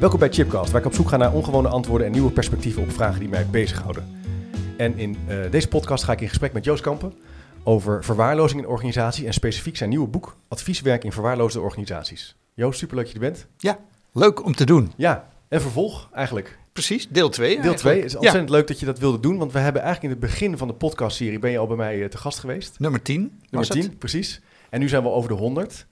Welkom bij Chipcast, waar ik op zoek ga naar ongewone antwoorden en nieuwe perspectieven op vragen die mij bezighouden. En in uh, deze podcast ga ik in gesprek met Joost Kampen over verwaarlozing in organisatie en specifiek zijn nieuwe boek Advieswerk in verwaarloosde organisaties. Joost, superleuk dat je er bent. Ja, leuk om te doen. Ja, en vervolg eigenlijk. Precies, deel 2 Deel 2 is ontzettend leuk dat je dat wilde doen, want we hebben eigenlijk in het begin van de podcastserie ben je al bij mij uh, te gast geweest. Nummer 10 Nummer 10, precies. En nu zijn we over de 100.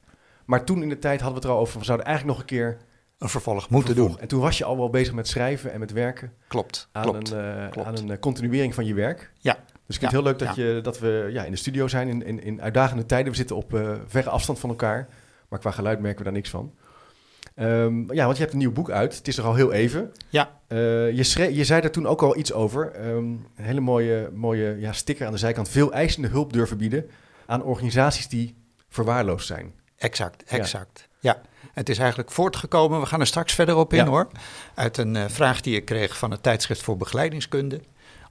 Maar toen in de tijd hadden we het erover, we zouden eigenlijk nog een keer een vervolg moeten vervolg. doen. En toen was je al wel bezig met schrijven en met werken. Klopt, aan klopt, een, uh, klopt. Aan een uh, continuering van je werk. Ja. Dus ik vind het heel leuk dat, je, dat we ja, in de studio zijn in, in, in uitdagende tijden. We zitten op uh, verre afstand van elkaar, maar qua geluid merken we daar niks van. Um, ja, want je hebt een nieuw boek uit. Het is er al heel even. Ja. je, schreef, je zei daar toen ook al iets over. Um, een hele mooie, mooie ja, sticker aan de zijkant. Veel eisende hulp durven bieden aan organisaties die verwaarloosd zijn. Exact, exact. Ja. ja. Het is eigenlijk voortgekomen, we gaan er straks verder op in ja. hoor, uit een uh, vraag die ik kreeg van het tijdschrift voor begeleidingskunde.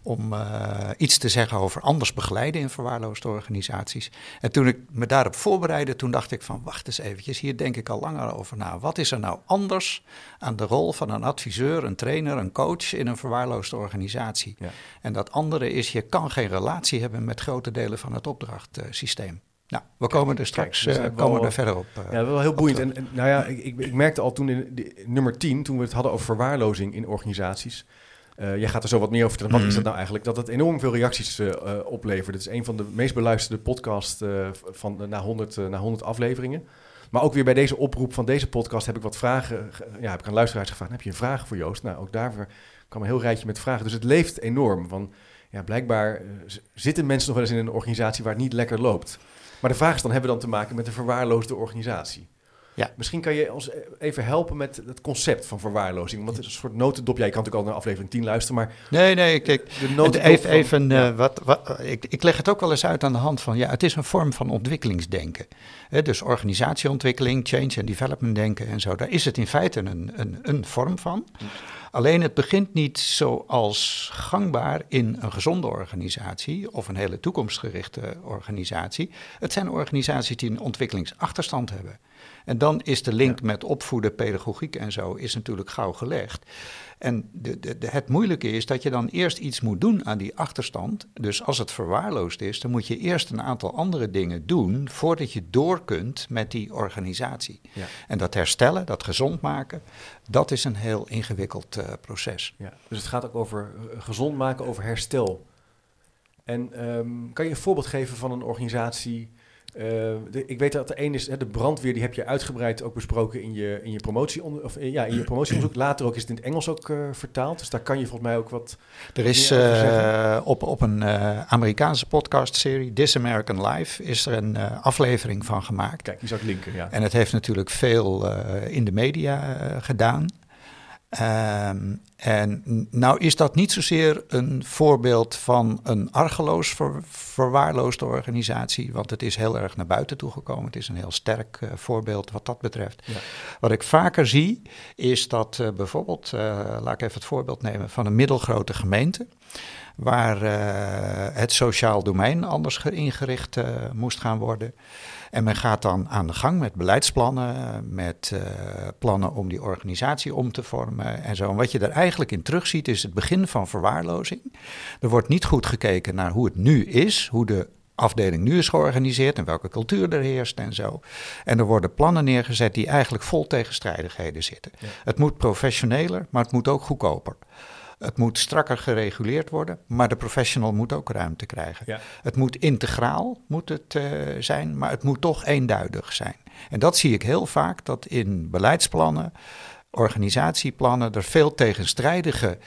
Om uh, iets te zeggen over anders begeleiden in verwaarloosde organisaties. En toen ik me daarop voorbereidde, toen dacht ik van wacht eens eventjes, hier denk ik al langer over na. Wat is er nou anders aan de rol van een adviseur, een trainer, een coach in een verwaarloosde organisatie? Ja. En dat andere is, je kan geen relatie hebben met grote delen van het opdrachtsysteem. Nou, we komen er straks kijk, dus uh, komen wel, er verder op. Uh, ja, wel heel boeiend. En, en, nou ja, ik, ik, merkte al toen in de, nummer 10, toen we het hadden over verwaarlozing in organisaties. Uh, jij gaat er zo wat meer over vertellen. Wat mm. is dat nou eigenlijk? Dat het enorm veel reacties uh, oplevert. Het is een van de meest beluisterde podcasts van na 100, na 100 afleveringen. Maar ook weer bij deze oproep van deze podcast heb ik wat vragen. Ja, heb ik aan luisteraars gevraagd: heb je een vraag voor Joost? Nou, ook daarvoor kwam een heel rijtje met vragen. Dus het leeft enorm. Van, ja, blijkbaar zitten mensen nog wel eens in een organisatie waar het niet lekker loopt. Maar de vraag is dan, hebben we dan te maken met een verwaarloosde organisatie? Ja. Misschien kan je ons even helpen met het concept van verwaarlozing. Want het is een soort notendop. Ja, je kan natuurlijk al naar aflevering 10 luisteren, maar... Nee, nee, kijk, even, even van, ja. uh, wat, wat, ik, ik leg het ook wel eens uit aan de hand van... Ja, het is een vorm van ontwikkelingsdenken. He, dus organisatieontwikkeling, change and development denken en zo. Daar is het in feite een, een, een vorm van. Alleen het begint niet zoals gangbaar in een gezonde organisatie of een hele toekomstgerichte organisatie. Het zijn organisaties die een ontwikkelingsachterstand hebben. En dan is de link ja. met opvoeden, pedagogiek en zo is natuurlijk gauw gelegd. En de, de, de, het moeilijke is dat je dan eerst iets moet doen aan die achterstand. Dus als het verwaarloosd is, dan moet je eerst een aantal andere dingen doen voordat je door kunt met die organisatie. Ja. En dat herstellen, dat gezond maken, dat is een heel ingewikkeld uh, proces. Ja, dus het gaat ook over gezond maken, over herstel. En um, kan je een voorbeeld geven van een organisatie uh, de, ik weet dat er één is, hè, de brandweer, die heb je uitgebreid ook besproken in je, in je promotie, of ja, in je promotieonderzoek. Later ook is het in het Engels ook uh, vertaald, dus daar kan je volgens mij ook wat. Er is uh, op, op een Amerikaanse podcastserie, This American Life, is er een aflevering van gemaakt. Kijk, die zou ik linken, ja. En het heeft natuurlijk veel in de media gedaan. Um, en nou is dat niet zozeer een voorbeeld van een argeloos ver, verwaarloosde organisatie, want het is heel erg naar buiten toe gekomen. Het is een heel sterk uh, voorbeeld wat dat betreft. Ja. Wat ik vaker zie, is dat uh, bijvoorbeeld, uh, laat ik even het voorbeeld nemen van een middelgrote gemeente, waar het sociaal domein anders ingericht moest gaan worden. En men gaat dan aan de gang met beleidsplannen, met uh, plannen om die organisatie om te vormen en zo. En wat je daar eigenlijk in terugziet is het begin van verwaarlozing. Er wordt niet goed gekeken naar hoe het nu is, hoe de afdeling nu is georganiseerd en welke cultuur er heerst en zo. En er worden plannen neergezet die eigenlijk vol tegenstrijdigheden zitten. Ja. Het moet professioneler, maar het moet ook goedkoper. Het moet strakker gereguleerd worden, maar de professional moet ook ruimte krijgen. Ja. Het moet integraal moet het, uh, zijn, maar het moet toch eenduidig zijn. En dat zie ik heel vaak, dat in beleidsplannen, organisatieplannen, er veel tegenstrijdige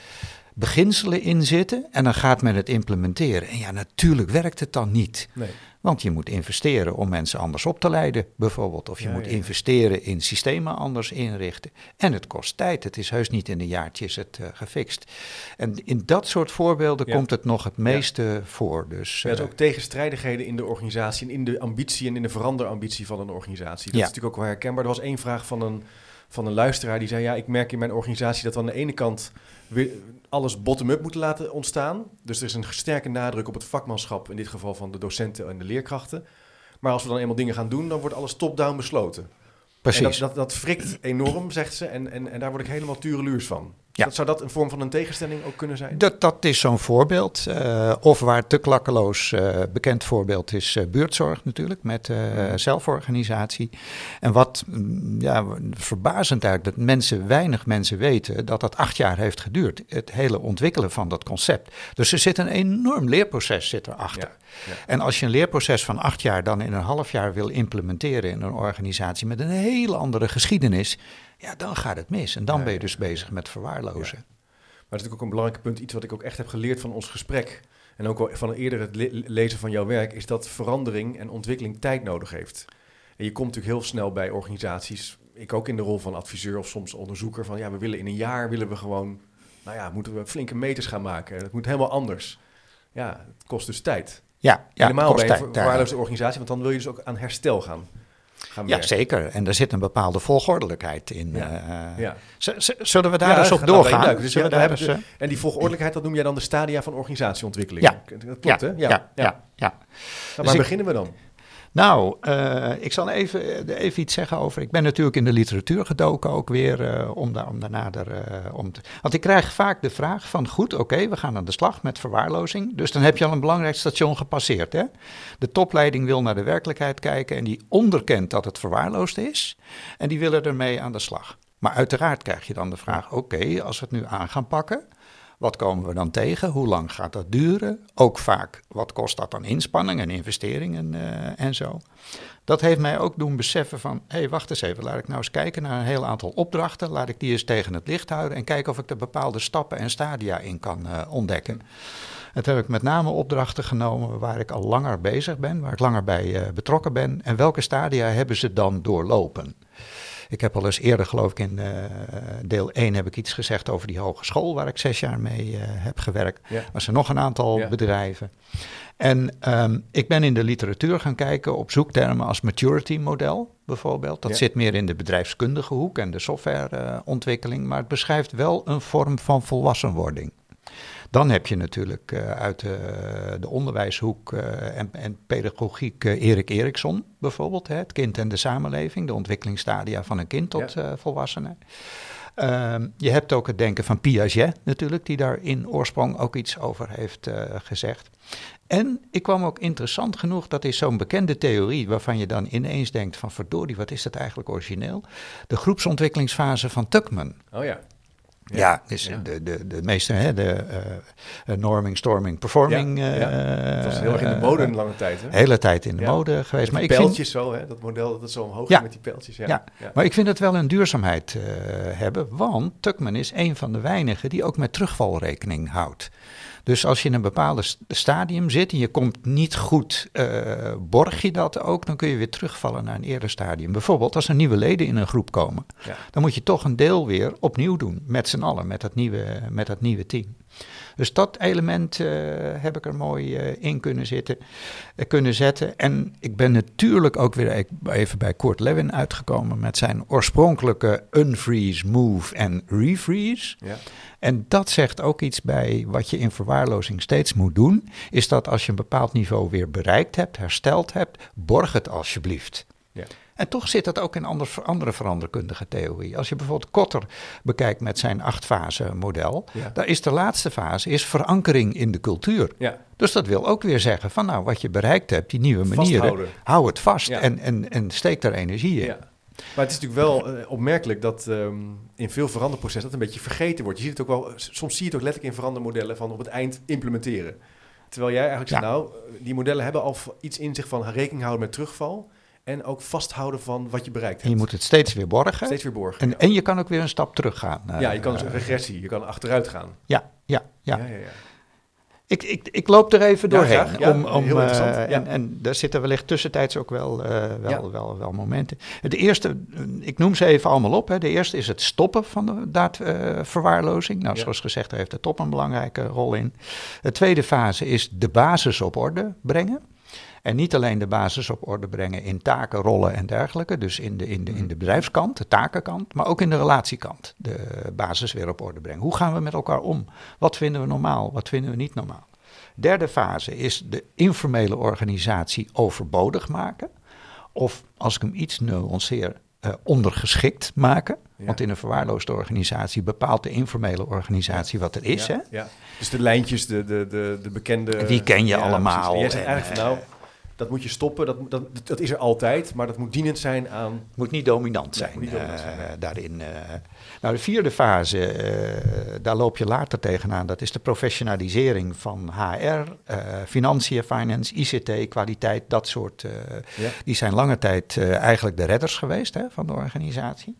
beginselen in zitten. En dan gaat men het implementeren. En ja, natuurlijk werkt het dan niet. Nee. Want je moet investeren om mensen anders op te leiden, bijvoorbeeld. Of je Ja, moet ja, investeren in systemen anders inrichten. En het kost tijd. Het is heus niet in een jaartje is het eh, gefixt. En in dat soort voorbeelden Ja. komt het nog het meeste voor. Dus, Er is eh, ook tegenstrijdigheden in de organisatie en in de ambitie en in de veranderambitie van een organisatie. Dat is natuurlijk ook wel herkenbaar. Er was één vraag van een, van een luisteraar die zei: Ja, ik merk in mijn organisatie dat we aan de ene kant alles bottom-up moeten laten ontstaan. Dus er is een sterke nadruk op het vakmanschap, in dit geval van de docenten en de leerkrachten. Maar als we dan eenmaal dingen gaan doen, dan wordt alles top-down besloten. precies. En dat, dat, dat frikt enorm, zegt ze. En, en, en daar word ik helemaal tureluurs van. Ja. Dat, zou dat een vorm van een tegenstelling ook kunnen zijn? Dat, dat is zo'n voorbeeld. Eh, of waar te klakkeloos eh, bekend voorbeeld is eh, buurtzorg natuurlijk, met Mhm. zelforganisatie. En wat mm, ja, verbazend eigenlijk, dat mensen, weinig mensen weten dat dat acht jaar heeft geduurd. Het hele ontwikkelen van dat concept. Dus er zit een enorm leerproces zit erachter. Ja, ja. En als je een leerproces van acht jaar dan in een half jaar wil implementeren in een organisatie met een hele andere geschiedenis, ja, dan gaat het mis. En dan Ja, ben je dus bezig met verwaarlozen. Maar dat is natuurlijk ook een belangrijk punt, iets wat ik ook echt heb geleerd van ons gesprek. En ook van eerder het le- lezen van jouw werk, is dat verandering en ontwikkeling tijd nodig heeft. En je komt natuurlijk heel snel bij organisaties, ik ook in de rol van adviseur of soms onderzoeker, van ja, we willen in een jaar willen we gewoon, nou ja, moeten we flinke meters gaan maken. Het moet helemaal anders. Ja, het kost dus tijd. Ja, ja Helemaal bij een verwaarloosde organisatie, want dan wil je dus ook aan herstel gaan, gaan Ja, werken. zeker. En er zit een bepaalde volgordelijkheid in. Ja, eh. Ja. Z- zullen we daar Ja, eens op wel in doorgaan? Dus we daar eens, heb eh, En die volgordelijkheid, dat noem jij dan de stadia van organisatieontwikkeling. Ja. Dat klopt, hè? ja, ja, ja. Nou, Dus waar beginnen we dan? Nou, eh, ik zal even, eh, even iets zeggen over. Ik ben natuurlijk in de literatuur gedoken ook weer. eh, om, daar, om eh, om te, Want ik krijg vaak de vraag: van goed, oké, we gaan aan de slag met verwaarlozing. Dus dan heb je al een belangrijk station gepasseerd. Hè? De topleiding wil naar de werkelijkheid kijken en die onderkent dat het verwaarloosd is. En die willen ermee aan de slag. Maar uiteraard krijg je dan de vraag: oké, als we het nu aan gaan pakken. Wat komen we dan tegen? Hoe lang gaat dat duren? Ook vaak, wat kost dat aan inspanning en investeringen eh, en zo? Dat heeft mij ook doen beseffen van, hé, hey, wacht eens even, laat ik nou eens kijken naar een heel aantal opdrachten. Laat ik die eens tegen het licht houden en kijken of ik er bepaalde stappen en stadia in kan eh, ontdekken. Het heb ik met name opdrachten genomen waar ik al langer bezig ben, waar ik langer bij eh, betrokken ben. En welke stadia hebben ze dan doorlopen? Ik heb al eens eerder, geloof ik, in eh, deel 1 heb ik iets gezegd over die hogeschool waar ik zes jaar mee eh, heb gewerkt. Ja. Er zijn nog een aantal Ja. bedrijven. En ehm, ik ben in de literatuur gaan kijken op zoektermen als maturity model bijvoorbeeld. Dat Ja. zit meer in de bedrijfskundige hoek en de softwareontwikkeling, maar het beschrijft wel een vorm van volwassenwording. Dan heb je natuurlijk eh, uit de, de onderwijshoek eh, en, en pedagogiek eh, Erik Eriksson bijvoorbeeld. Hè, het kind en de samenleving, de ontwikkelingsstadia van een kind tot volwassenen. Ehm, je hebt ook het denken van Piaget natuurlijk, die daar in oorsprong ook iets over heeft gezegd. En ik kwam ook interessant genoeg, dat is zo'n bekende theorie waarvan je dan ineens denkt van verdorie, wat is dat eigenlijk origineel? De groepsontwikkelingsfase van Tuckman. Oh ja. Ja, dus Ja. De, de, de meeste, hè, de eh, eh, norming, storming, performing. Ja, eh, Dat was heel erg in de eh, mode een lange tijd. Hè? hele tijd in de Ja. mode geweest. Maar ik, vind, zo, hè? dat model dat zo omhoog Ja. ging met die pijltjes. Ja. Ja. Ja. maar ik vind het wel een duurzaamheid eh, hebben, want Tuckman is een van de weinigen die ook met terugval rekening houdt. Dus als je in een bepaalde st- stadium zit en je komt niet goed, eh, borg je dat ook, dan kun je weer terugvallen naar een eerder stadium. Bijvoorbeeld als er nieuwe leden in een groep komen, Ja. dan moet je toch een deel weer opnieuw doen, met z'n allen, met dat nieuwe, met dat nieuwe team. Dus dat element eh, heb ik er mooi eh, in kunnen, zitten, eh, kunnen zetten. En ik ben natuurlijk ook weer e- even bij Kurt Lewin uitgekomen met zijn oorspronkelijke unfreeze, move en refreeze. Ja. En dat zegt ook iets bij wat je in verwaarlozing steeds moet doen, is dat als je een bepaald niveau weer bereikt hebt, hersteld hebt, borg het alsjeblieft. Ja. En toch zit dat ook in ander, andere veranderkundige theorie. Als je bijvoorbeeld Kotter bekijkt met zijn acht-fase model, Ja. daar is de laatste fase is verankering in de cultuur. Ja. Dus dat wil ook weer zeggen van nou, wat je bereikt hebt, die nieuwe manieren, Vasthouden. hou het vast Ja. en, en, en steek daar energie in. Ja. Maar het is natuurlijk wel eh, opmerkelijk dat ehm, in veel veranderprocessen dat een beetje vergeten wordt. Je ziet het ook wel, soms zie je het ook letterlijk in verandermodellen van op het eind implementeren. Terwijl jij eigenlijk zegt, nou, eh, die modellen hebben al iets in zich van rekening houden met terugval en ook vasthouden van wat je bereikt En je hebt. moet het steeds weer borgen. Steeds weer borgen. En, ja. en je kan ook weer een stap terug gaan. ja, je kan dus Eh, een regressie, je kan achteruit gaan. ja, ja, ja. ja, ja. ja. Ik, ik, ik loop er even doorheen. Ja, om, om, heel interessant. eh, Ja. en, en daar zitten wellicht tussentijds ook wel, eh, wel, wel, wel momenten. De eerste, eh, ik noem ze even allemaal op. Hè. De eerste is het stoppen van de daadverwaarlozing. nou, zoals gezegd, daar heeft de top een belangrijke rol in. De tweede fase is de basis op orde brengen. En niet alleen de basis op orde brengen in taken, rollen en dergelijke. Dus in de, in, de, in de bedrijfskant, de takenkant. Maar ook in de relatiekant. De basis weer op orde brengen. Hoe gaan we met elkaar om? Wat vinden we normaal? Wat vinden we niet normaal? Derde fase is de informele organisatie overbodig maken. Of als ik hem iets nuanceer, eh, ondergeschikt maken. Ja. Want in een verwaarloosde organisatie bepaalt de informele organisatie wat er is. ja, Hè? ja. Dus de lijntjes, de, de, de, de bekende... Die ken je Ja, allemaal. precies. Jij zegt En, eigenlijk van nou, dat moet je stoppen. Dat, dat, dat is er altijd, maar dat moet dienend zijn aan... Moet niet dominant Nee, zijn, moet niet dominant eh, zijn, nee. daarin. eh. Nou, de vierde fase, eh, daar loop je later tegenaan. Dat is de professionalisering van HR, eh, financiën, finance, ICT, kwaliteit, dat soort. eh, Ja. Die zijn lange tijd eh, eigenlijk de redders geweest hè, van de organisatie.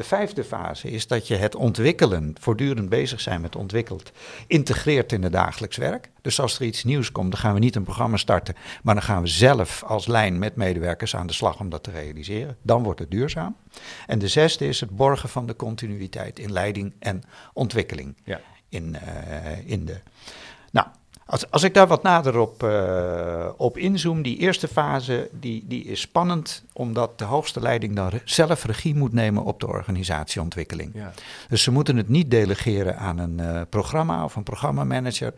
De vijfde fase is dat je het ontwikkelen, voortdurend bezig zijn met ontwikkeld, integreert in het dagelijks werk. Dus als er iets nieuws komt, dan gaan we niet een programma starten, maar dan gaan we zelf als lijn met medewerkers aan de slag om dat te realiseren. Dan wordt het duurzaam. En de zesde is het borgen van de continuïteit in leiding en ontwikkeling Ja. in, eh, in de. Nou, als, als ik daar wat nader op, eh, op inzoom, die eerste fase die, die is spannend, omdat de hoogste leiding dan zelf regie moet nemen op de organisatieontwikkeling. Ja. Dus ze moeten het niet delegeren aan een eh, programma of een programmamanager.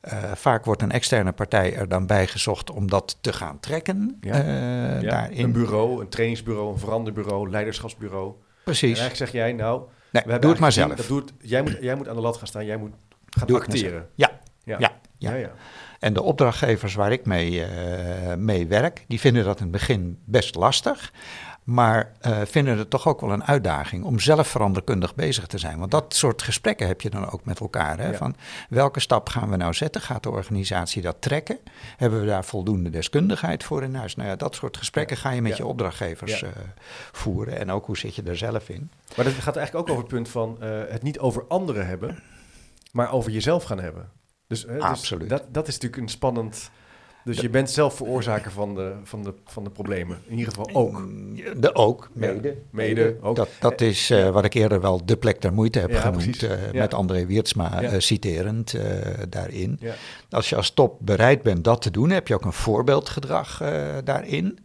Eh vaak wordt een externe partij er dan bij gezocht om dat te gaan trekken. Ja. Ja, daarin. Een bureau, een trainingsbureau, een veranderbureau, leiderschapsbureau. En Precies. eigenlijk zeg jij nou... Nee, we doe het maar zelf. Dat doet, jij, moet, jij moet aan de lat gaan staan, jij moet gaan Doe acteren. Ja, Ja. ja, ja. Ja, ja. En de opdrachtgevers waar ik mee, eh, mee werk, die vinden dat in het begin best lastig. Maar eh, vinden het toch ook wel een uitdaging om zelf veranderkundig bezig te zijn. Want dat soort gesprekken heb je dan ook met elkaar. Hè? Ja. Van welke stap gaan we nou zetten? Gaat de organisatie dat trekken? Hebben we daar voldoende deskundigheid voor in huis? Nou ja, dat soort gesprekken ga je met Ja. je opdrachtgevers eh, voeren. En ook hoe zit je er zelf in? Maar dat gaat eigenlijk ook over het punt van het niet over anderen hebben, maar over jezelf gaan hebben. Dus, hè, dus Absoluut. dat, dat is natuurlijk een spannend... Dus je bent zelf veroorzaker van de, van, de, van de problemen. In ieder geval ook. Mm, De ook, Ja, mede. mede, ook. Dat, dat is eh, wat ik eerder wel de plek der moeite heb Ja, genoemd. eh, Ja. Met André Wiertsma eh, citerend daarin. Als je als top bereid bent dat te doen, heb je ook een voorbeeldgedrag daarin.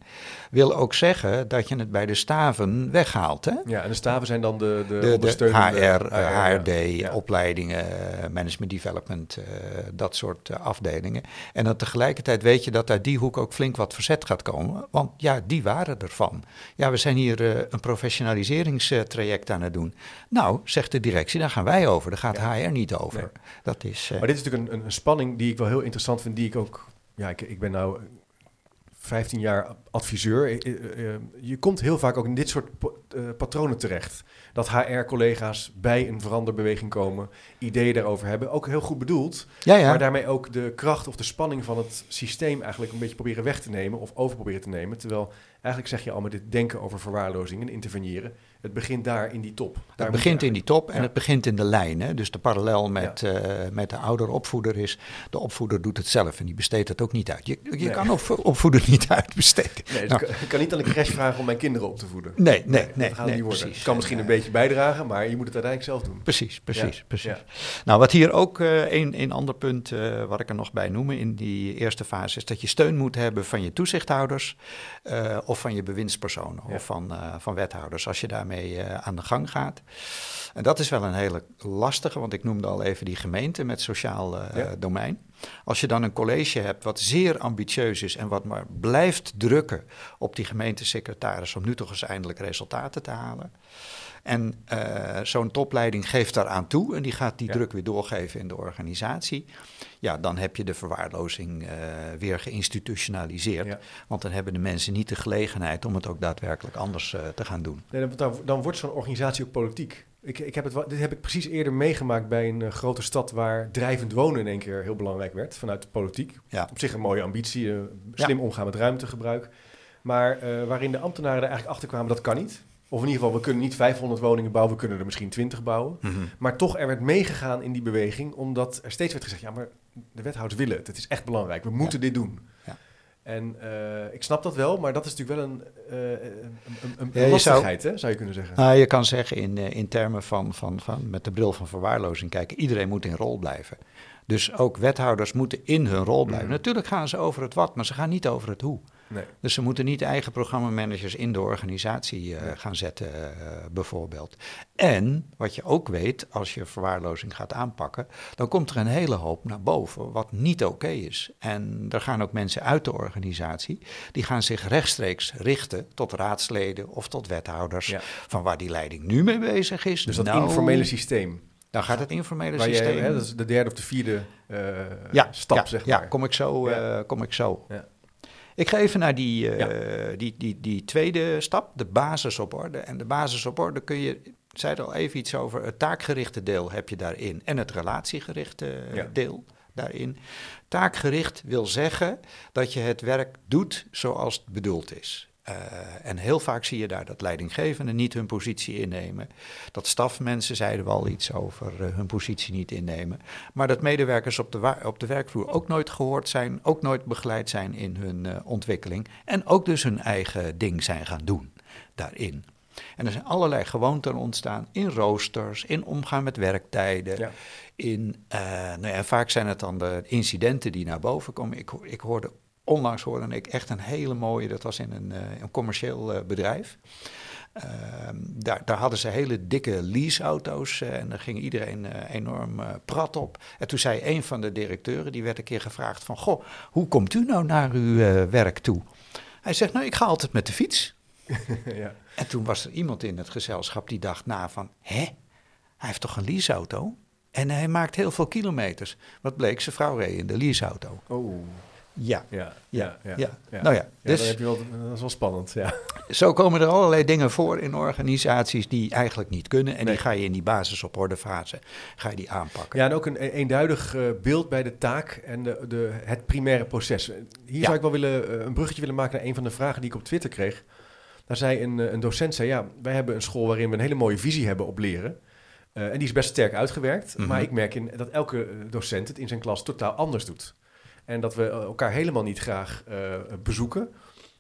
Wil ook zeggen dat je het bij de staven weghaalt. Hè? ja, en de staven zijn dan de, de, De, de HR, ondersteunende... eh, HRD, ja. opleidingen, eh, management development, eh, dat soort eh, afdelingen. En dan tegelijkertijd weet je dat uit die hoek ook flink wat verzet gaat komen. Want ja, die waren ervan. Ja, we zijn hier eh, een professionaliseringstraject aan het doen. Nou, zegt de directie, daar gaan wij over. Daar gaat Ja. HR niet over. Nee. Dat is... eh, Maar dit is natuurlijk een, een, een spanning die ik wel heel interessant vind, die ik ook... Ja, ik, ik ben nou 15 jaar adviseur. Eh, eh, eh, Je komt heel vaak ook in dit soort patronen terecht. Dat HR-collega's bij een veranderbeweging komen, ideeën daarover hebben. Ook heel goed bedoeld, ja, ja. maar daarmee ook de kracht of de spanning van het systeem eigenlijk een beetje proberen weg te nemen of over proberen te nemen. Terwijl eigenlijk zeg je al met dit denken over verwaarlozing en interveneren, het begint daar in die top. Daar Het begint in die top en Ja. het begint in de lijn. Hè? Dus de parallel met, eh, met de ouderopvoeder is... de opvoeder doet het zelf en die besteedt het ook niet uit. Je, je Nee. kan op, opvoeder niet uitbesteden. Nee, dus Nou, ik, kan niet aan de crash vragen om mijn kinderen op te voeden. nee, nee, nee. dat gaat nee, niet worden. Het kan misschien En, een eh, beetje bijdragen, maar je moet het uiteindelijk zelf doen. Precies, precies, Ja, precies. Nou, wat hier ook eh, een, een ander punt, wat ik er nog bij noemen in die eerste fase, is dat je steun moet hebben van je toezichthouders of van je bewindspersonen of van, van wethouders als je daarmee eh, aan de gang gaat. En dat is wel een hele lastige, want ik noemde al even die gemeente met sociaal eh, Ja. domein. Als je dan een college hebt wat zeer ambitieus is en wat maar blijft drukken op die gemeentesecretaris om nu toch eens eindelijk resultaten te halen. En eh, zo'n topleiding geeft daaraan toe en die gaat die Ja. druk weer doorgeven in de organisatie. Ja, dan heb je de verwaarlozing eh, weer geïnstitutionaliseerd. Ja. Want dan hebben de mensen niet de gelegenheid om het ook daadwerkelijk anders eh, te gaan doen. Nee, dan, dan, wordt zo'n organisatie ook politiek. Ik, ik heb het, dit heb ik precies eerder meegemaakt bij een grote stad waar drijvend wonen in één keer heel belangrijk werd vanuit de politiek. Ja. Op zich een mooie ambitie, slim omgaan met ruimtegebruik. Maar waarin de ambtenaren er eigenlijk achter kwamen, dat kan niet. Of in ieder geval, we kunnen niet 500 woningen bouwen, we kunnen er misschien 20 bouwen. Mhm. Maar toch, er werd meegegaan in die beweging, omdat er steeds werd gezegd, ja, maar de wethouders willen het. Het is echt belangrijk, we moeten dit doen. Ja. En eh, ik snap dat wel, maar dat is natuurlijk wel een, eh, een, een, een Ja, lastigheid, hè, zou je kunnen zeggen. Nou, je kan zeggen in, eh, in termen van, van, van met de bril van verwaarlozing kijken, iedereen moet in rol blijven. Dus ook wethouders moeten in hun rol blijven. Mhm. Natuurlijk gaan ze over het wat, maar ze gaan niet over het hoe. Nee. Dus ze moeten niet eigen programmamanagers in de organisatie eh, Ja. gaan zetten, eh, bijvoorbeeld. En wat je ook weet, als je verwaarlozing gaat aanpakken, dan komt er een hele hoop naar boven wat niet oké is. En er gaan ook mensen uit de organisatie, die gaan zich rechtstreeks richten tot raadsleden of tot wethouders, Ja. van waar die leiding nu mee bezig is. Dus dat Nou, informele systeem, Dan gaat het informele waar systeem. hè, dat is de derde of de vierde eh, ja, stap, ja, zeg ja, maar. kom ik zo. Ja. kom ik zo. Ik ga even naar die, eh, die, die, die tweede stap, de basis op orde. En de basis op orde kun je, ik zei er al even iets over, het taakgerichte deel heb je daarin en het relatiegerichte Ja. deel daarin. Taakgericht wil zeggen dat je het werk doet zoals het bedoeld is. Eh, en heel vaak zie je daar dat leidinggevenden niet hun positie innemen. Dat stafmensen, zeiden we al iets over, eh, hun positie niet innemen. Maar dat medewerkers op de, op de werkvloer ook nooit gehoord zijn, ook nooit begeleid zijn in hun eh, ontwikkeling. En ook dus hun eigen ding zijn gaan doen daarin. En er zijn allerlei gewoonten ontstaan in roosters, in omgaan met werktijden. Ja. In, eh, nou ja, vaak zijn het dan de incidenten die naar boven komen. Ik, ik hoorde, onlangs hoorde ik echt een hele mooie, dat was in een, eh, een commercieel eh, bedrijf. Ehm, daar, daar hadden ze hele dikke leaseauto's eh, en daar ging iedereen enorm prat op. En toen zei een van de directeuren, die werd een keer gevraagd van... Goh, hoe komt u nou naar uw werk toe? Hij zegt, nou, ik ga altijd met de fiets. ja. En toen was er iemand in het gezelschap die dacht na van... Hè, hij heeft toch een leaseauto? En hij maakt heel veel kilometers. Wat bleek, zijn vrouw reed in de leaseauto. Oh, Ja, ja, ja, ja. Nou ja, dus heb je wel, dat is wel spannend, ja. zo komen er allerlei dingen voor in organisaties die eigenlijk niet kunnen. En Nee. die ga je in die basis op orde fase ga je die aanpakken. Ja, en ook een e- eenduidig eh, beeld bij de taak en de, de, het primaire proces. Hier Ja. zou ik wel willen, eh, een bruggetje willen maken naar een van de vragen die ik op Twitter kreeg. Daar zei een, eh, een docent, zei, ja, wij hebben een school waarin we een hele mooie visie hebben op leren. Eh, en die is best sterk uitgewerkt. Mhm. Maar ik merk in, dat elke eh, docent het in zijn klas totaal anders doet. En dat we eh, elkaar helemaal niet graag eh, bezoeken.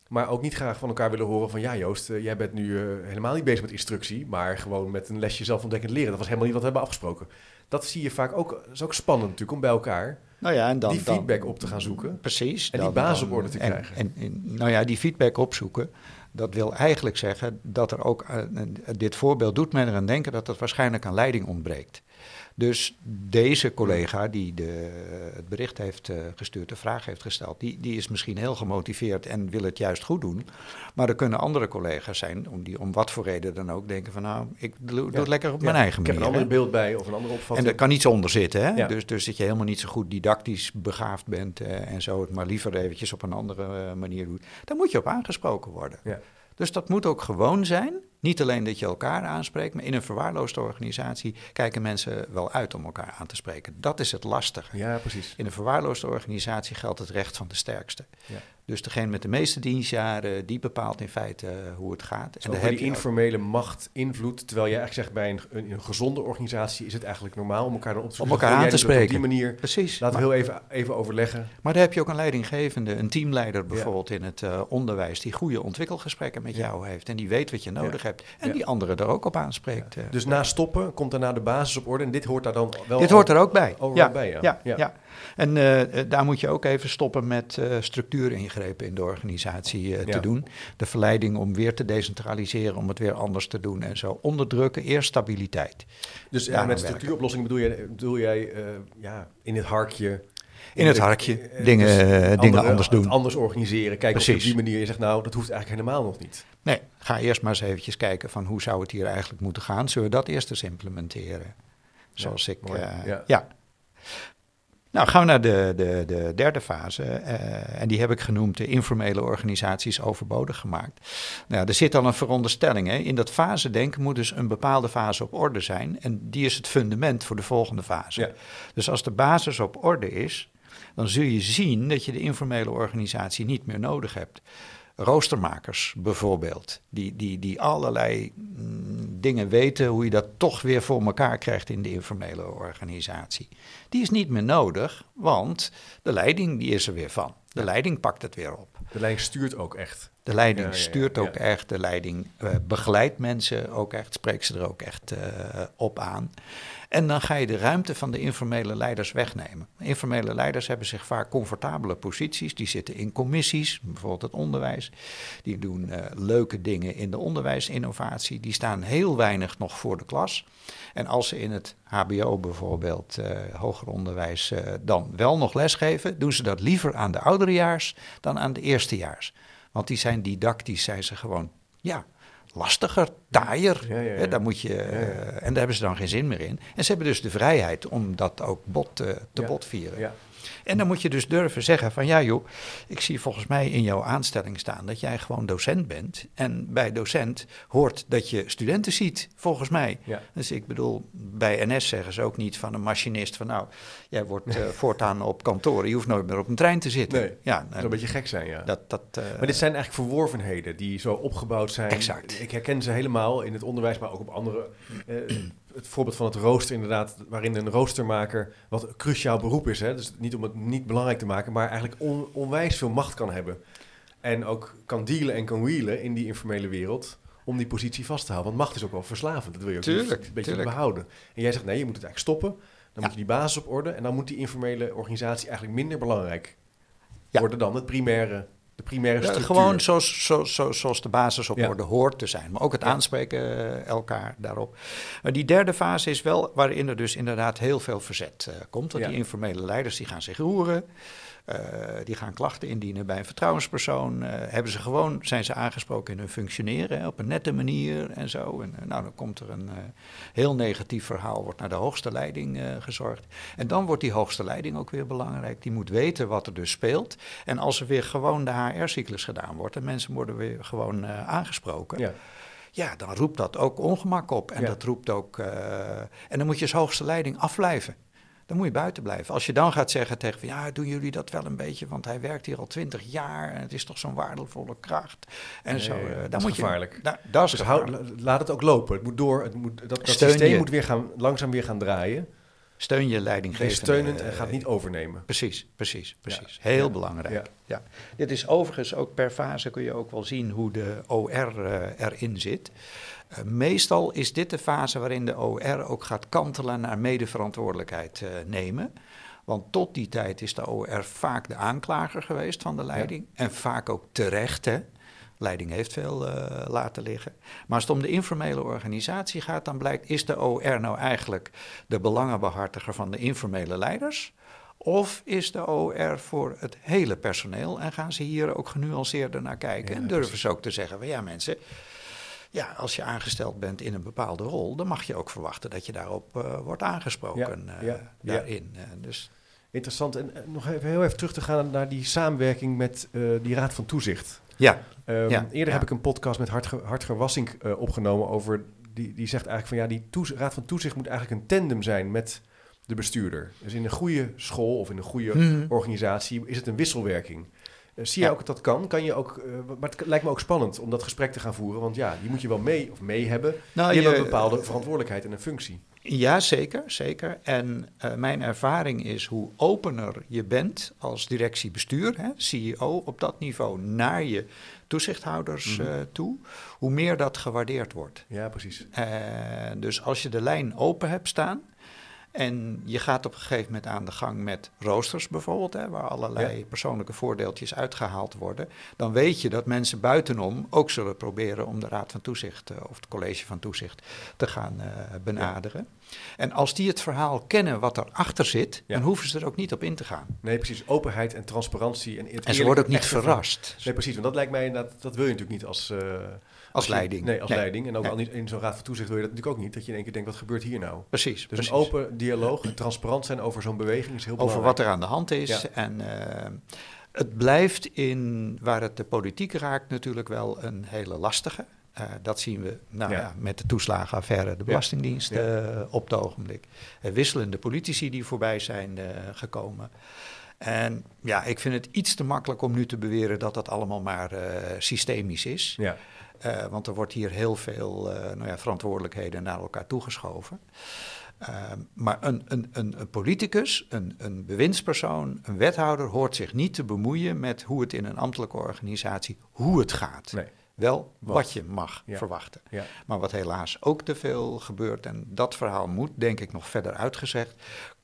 Maar ook niet graag van elkaar willen horen van... ja Joost, eh, jij bent nu helemaal niet bezig met instructie... maar gewoon met een lesje zelfontdekkend leren. Dat was helemaal niet wat we hebben afgesproken. Dat zie je vaak ook... Dat is ook spannend natuurlijk om bij elkaar Nou ja, en dan, die dan- feedback op te gaan zoeken. Precies. En die basis op orde te en- krijgen. En, en, nou ja, die feedback opzoeken, dat wil eigenlijk zeggen dat er ook, dit voorbeeld doet mij eraan denken dat het waarschijnlijk aan leiding ontbreekt. Dus deze collega die de, het bericht heeft eh, gestuurd, de vraag heeft gesteld, die, die is misschien heel gemotiveerd en wil het juist goed doen. Maar er kunnen andere collega's zijn, om, die om wat voor reden dan ook, denken van nou, ik doe, het lekker op Ja, mijn eigen Ik heb manier. een ander beeld bij of een andere En opvatting. er kan iets onder zitten, hè? Ja. Dus, dus dat je helemaal niet zo goed didactisch begaafd bent eh, en zo het maar liever eventjes op een andere eh, manier doet. Daar moet je op aangesproken worden. Ja. Dus dat moet ook gewoon zijn. Niet alleen dat je elkaar aanspreekt, maar in een verwaarloosde organisatie kijken mensen wel uit om elkaar aan te spreken. Dat is het lastige. Ja, precies. In een verwaarloosde organisatie geldt het recht van de sterkste. Ja. Dus degene met de meeste dienstjaren, die bepaalt in feite eh, hoe het gaat. En dan heb die je ook- informele macht, invloed. Terwijl je eigenlijk zegt, bij een, een, een gezonde organisatie is het eigenlijk normaal om elkaar dan op te Om elkaar aan te spreken. Op die manier. Precies. Laten Maar- we heel even, even overleggen. Maar daar heb je ook een leidinggevende, een teamleider bijvoorbeeld in het eh, onderwijs, die goede ontwikkelgesprekken met Ja. jou heeft en die weet wat je nodig hebt en die anderen er ook op aanspreekt. eh. Dus na stoppen komt daarna de basis op orde. En dit hoort daar dan wel Dit hoort er ook bij. ja, bij, ja. Ja, Ja. En eh, eh, daar moet je ook even stoppen met eh structuuringrepen in de organisatie Ja. te doen. De verleiding om weer te decentraliseren, om het weer anders te doen en zo. Onderdrukken, eerst stabiliteit. Dus ja, met werken. structuuroplossingen bedoel, je, bedoel jij ja, in het harkje... In het harkje, dingen, dus dingen andere- anders doen. Anders organiseren. Je op die manier je zegt, nou, dat hoeft eigenlijk helemaal nog niet. Nee, ga eerst maar eens eventjes kijken van hoe zou het hier eigenlijk moeten gaan. Zullen we dat eerst eens implementeren? Zoals ik... Ja. ja. Nou, gaan we naar de, de, de derde fase. eh, en die heb ik genoemd de informele organisaties overbodig gemaakt. Nou, er zit al een veronderstelling. Hè. In dat fasedenken moet dus een bepaalde fase op orde zijn. En die is het fundament voor de volgende fase. Ja. Dus als de basis op orde is, dan zul je zien dat je de informele organisatie niet meer nodig hebt. Roostermakers bijvoorbeeld, die, die, die allerlei mm, dingen weten hoe je dat toch weer voor elkaar krijgt in de informele organisatie. Die is niet meer nodig, want de leiding die is er weer van. De leiding pakt het weer op. De leiding stuurt ook echt. De leiding Ja, ja, ja, stuurt ook echt, de leiding eh, begeleidt mensen ook echt, spreekt ze er ook echt eh, op aan. En dan ga je de ruimte van de informele leiders wegnemen. Informele leiders hebben zich vaak comfortabele posities. Die zitten in commissies, bijvoorbeeld het onderwijs. Die doen eh, leuke dingen in de onderwijsinnovatie. Die staan heel weinig nog voor de klas. En als ze in het HBO bijvoorbeeld, eh, hoger onderwijs, eh, dan wel nog lesgeven, doen ze dat liever aan de ouderejaars dan aan de eerstejaars. Want die zijn didactisch, zijn ze gewoon, ja, lastiger, taaier. Ja, ja, Daar moet je, eh, en daar hebben ze dan geen zin meer in. En ze hebben dus de vrijheid om dat ook bot, eh, te botvieren. Ja. En dan moet je dus durven zeggen van ja joh, ik zie volgens mij in jouw aanstelling staan dat jij gewoon docent bent. En bij docent hoort dat je studenten ziet, volgens mij. Ja. Dus ik bedoel, bij NS zeggen ze ook niet van een machinist van nou, jij wordt eh, voortaan op kantoor, je hoeft nooit meer op een trein te zitten. Nee, ja, Dat zou een beetje gek zijn, ja. dat, dat, eh, Maar dit zijn eigenlijk verworvenheden die zo opgebouwd zijn. Exact. Ik herken ze helemaal in het onderwijs, maar ook op andere. eh, het voorbeeld van het rooster, inderdaad, waarin een roostermaker, wat een cruciaal beroep is, hè, dus niet om het niet belangrijk te maken, maar eigenlijk on- onwijs veel macht kan hebben. En ook kan dealen en kan wheelen in die informele wereld om die positie vast te houden. Want macht is ook wel verslavend, dat wil je ook Tuurlijk, een beetje tuurlijk. behouden. En jij zegt, nee, je moet het eigenlijk stoppen. Dan Ja. moet je die basis op orde en dan moet die informele organisatie eigenlijk minder belangrijk Ja. worden dan het primaire, de primaire structuur. gewoon zoals, zo, zo, zoals de basis op Ja. orde hoort te zijn. Maar ook het aanspreken eh, elkaar daarop. Maar die derde fase is wel waarin er dus inderdaad heel veel verzet eh, komt. Want Ja. die informele leiders die gaan zich roeren. Eh, die gaan klachten indienen bij een vertrouwenspersoon. eh, hebben ze gewoon, zijn ze aangesproken in hun functioneren hè, op een nette manier en zo. En eh, nou, dan komt er een heel negatief verhaal, wordt naar de hoogste leiding gezorgd. En dan wordt die hoogste leiding ook weer belangrijk. Die moet weten wat er dus speelt. En als er weer gewoon de HR-cyclus gedaan wordt en mensen worden weer gewoon aangesproken, Ja. ja, dan roept dat ook ongemak op. En Ja. dat roept ook. en dan moet je als hoogste leiding afblijven. Dan moet je buiten blijven. Als je dan gaat zeggen tegen van ja, doen jullie dat wel een beetje, want hij werkt hier al twintig jaar en het is toch zo'n waardevolle kracht. En zo. eh, dat dan is moet gevaarlijk. Je, nou, dat is Dus hou, gevaarlijk. la- laat het ook lopen. Het moet door. Het moet, dat dat systeem je. moet weer gaan, langzaam weer gaan draaien. Steun je leidinggevende. steunend en gaat niet overnemen. Precies, precies, precies. Ja. Heel Ja. belangrijk. Ja. Ja. Dit is overigens ook per fase kun je ook wel zien hoe de OR eh, erin zit. Eh, meestal is dit de fase waarin de OR ook gaat kantelen naar medeverantwoordelijkheid eh, nemen. Want tot die tijd is de OR vaak de aanklager geweest van de leiding. En vaak ook terecht, hè. Leiding heeft veel eh, laten liggen. Maar als het om de informele organisatie gaat, dan blijkt, is de OR nou eigenlijk de belangenbehartiger van de informele leiders? Of is de OR voor het hele personeel en gaan ze hier ook genuanceerder naar kijken? Ja, en durven ze ook te zeggen, van, ja mensen, ja, als je aangesteld bent in een bepaalde rol, dan mag je ook verwachten dat je daarop eh, wordt aangesproken Ja, eh, ja, daarin. Eh, dus Interessant. En nog even heel even terug te gaan naar die samenwerking met die Raad van Toezicht. ja, Ehm, Ja, eerder ja. heb ik een podcast met Hartger, Hartger Wassink opgenomen over... Die, die zegt eigenlijk van ja, die toez- Raad van Toezicht moet eigenlijk een tandem zijn met de bestuurder. Dus in een goede school of in een goede Mhm. organisatie is het een wisselwerking. Eh, zie je ook dat dat kan? kan je ook, eh, maar het lijkt me ook spannend om dat gesprek te gaan voeren. Want ja, die moet je wel mee of mee hebben. Nou, je- hebben een bepaalde verantwoordelijkheid en een functie. Ja, zeker, zeker. En eh, mijn ervaring is hoe opener je bent als directiebestuur, hè, CEO op dat niveau, naar je toezichthouders Mhm. toe, hoe meer dat gewaardeerd wordt. Ja, precies. Dus als je de lijn open hebt staan en je gaat op een gegeven moment aan de gang met roosters bijvoorbeeld, hè, waar allerlei persoonlijke voordeeltjes uitgehaald worden, dan weet je dat mensen buitenom ook zullen proberen om de Raad van Toezicht eh, of het College van Toezicht te gaan eh, benaderen. En als die het verhaal kennen wat erachter zit, Ja. dan hoeven ze er ook niet op in te gaan. Nee, precies. Openheid en transparantie. En, En ze worden ook niet verrast Nee, precies. Want dat lijkt mij inderdaad, dat wil je natuurlijk niet als... eh, als je- leiding. Nee, als Nee. leiding. En ook Nee. al niet in zo'n raad van toezicht wil je dat natuurlijk ook niet. Dat je in één keer denkt, wat gebeurt hier nou? Precies, Dus precies. een open dialoog, transparant zijn over zo'n beweging is heel over belangrijk. wat er aan de hand is. Ja. En eh, het blijft in, waar het de politiek raakt, natuurlijk wel een hele lastige. Eh, dat zien we nou, Ja. ja. met de toeslagenaffaire, de Belastingdienst eh, op het ogenblik. Wisselende politici die voorbij zijn gekomen. En ja, ik vind het iets te makkelijk om nu te beweren dat dat allemaal maar systemisch is. Ja. Uh, want er wordt hier heel veel uh, nou ja, verantwoordelijkheden naar elkaar toegeschoven. Uh, maar een, een, een, een, politicus, een, een bewindspersoon, een wethouder hoort zich niet te bemoeien met hoe het in een ambtelijke organisatie, hoe het gaat. Nee. Wel wat, wat je mag Ja. verwachten. Ja. Maar wat helaas ook te veel gebeurt, en dat verhaal moet denk ik nog verder uitgezegd,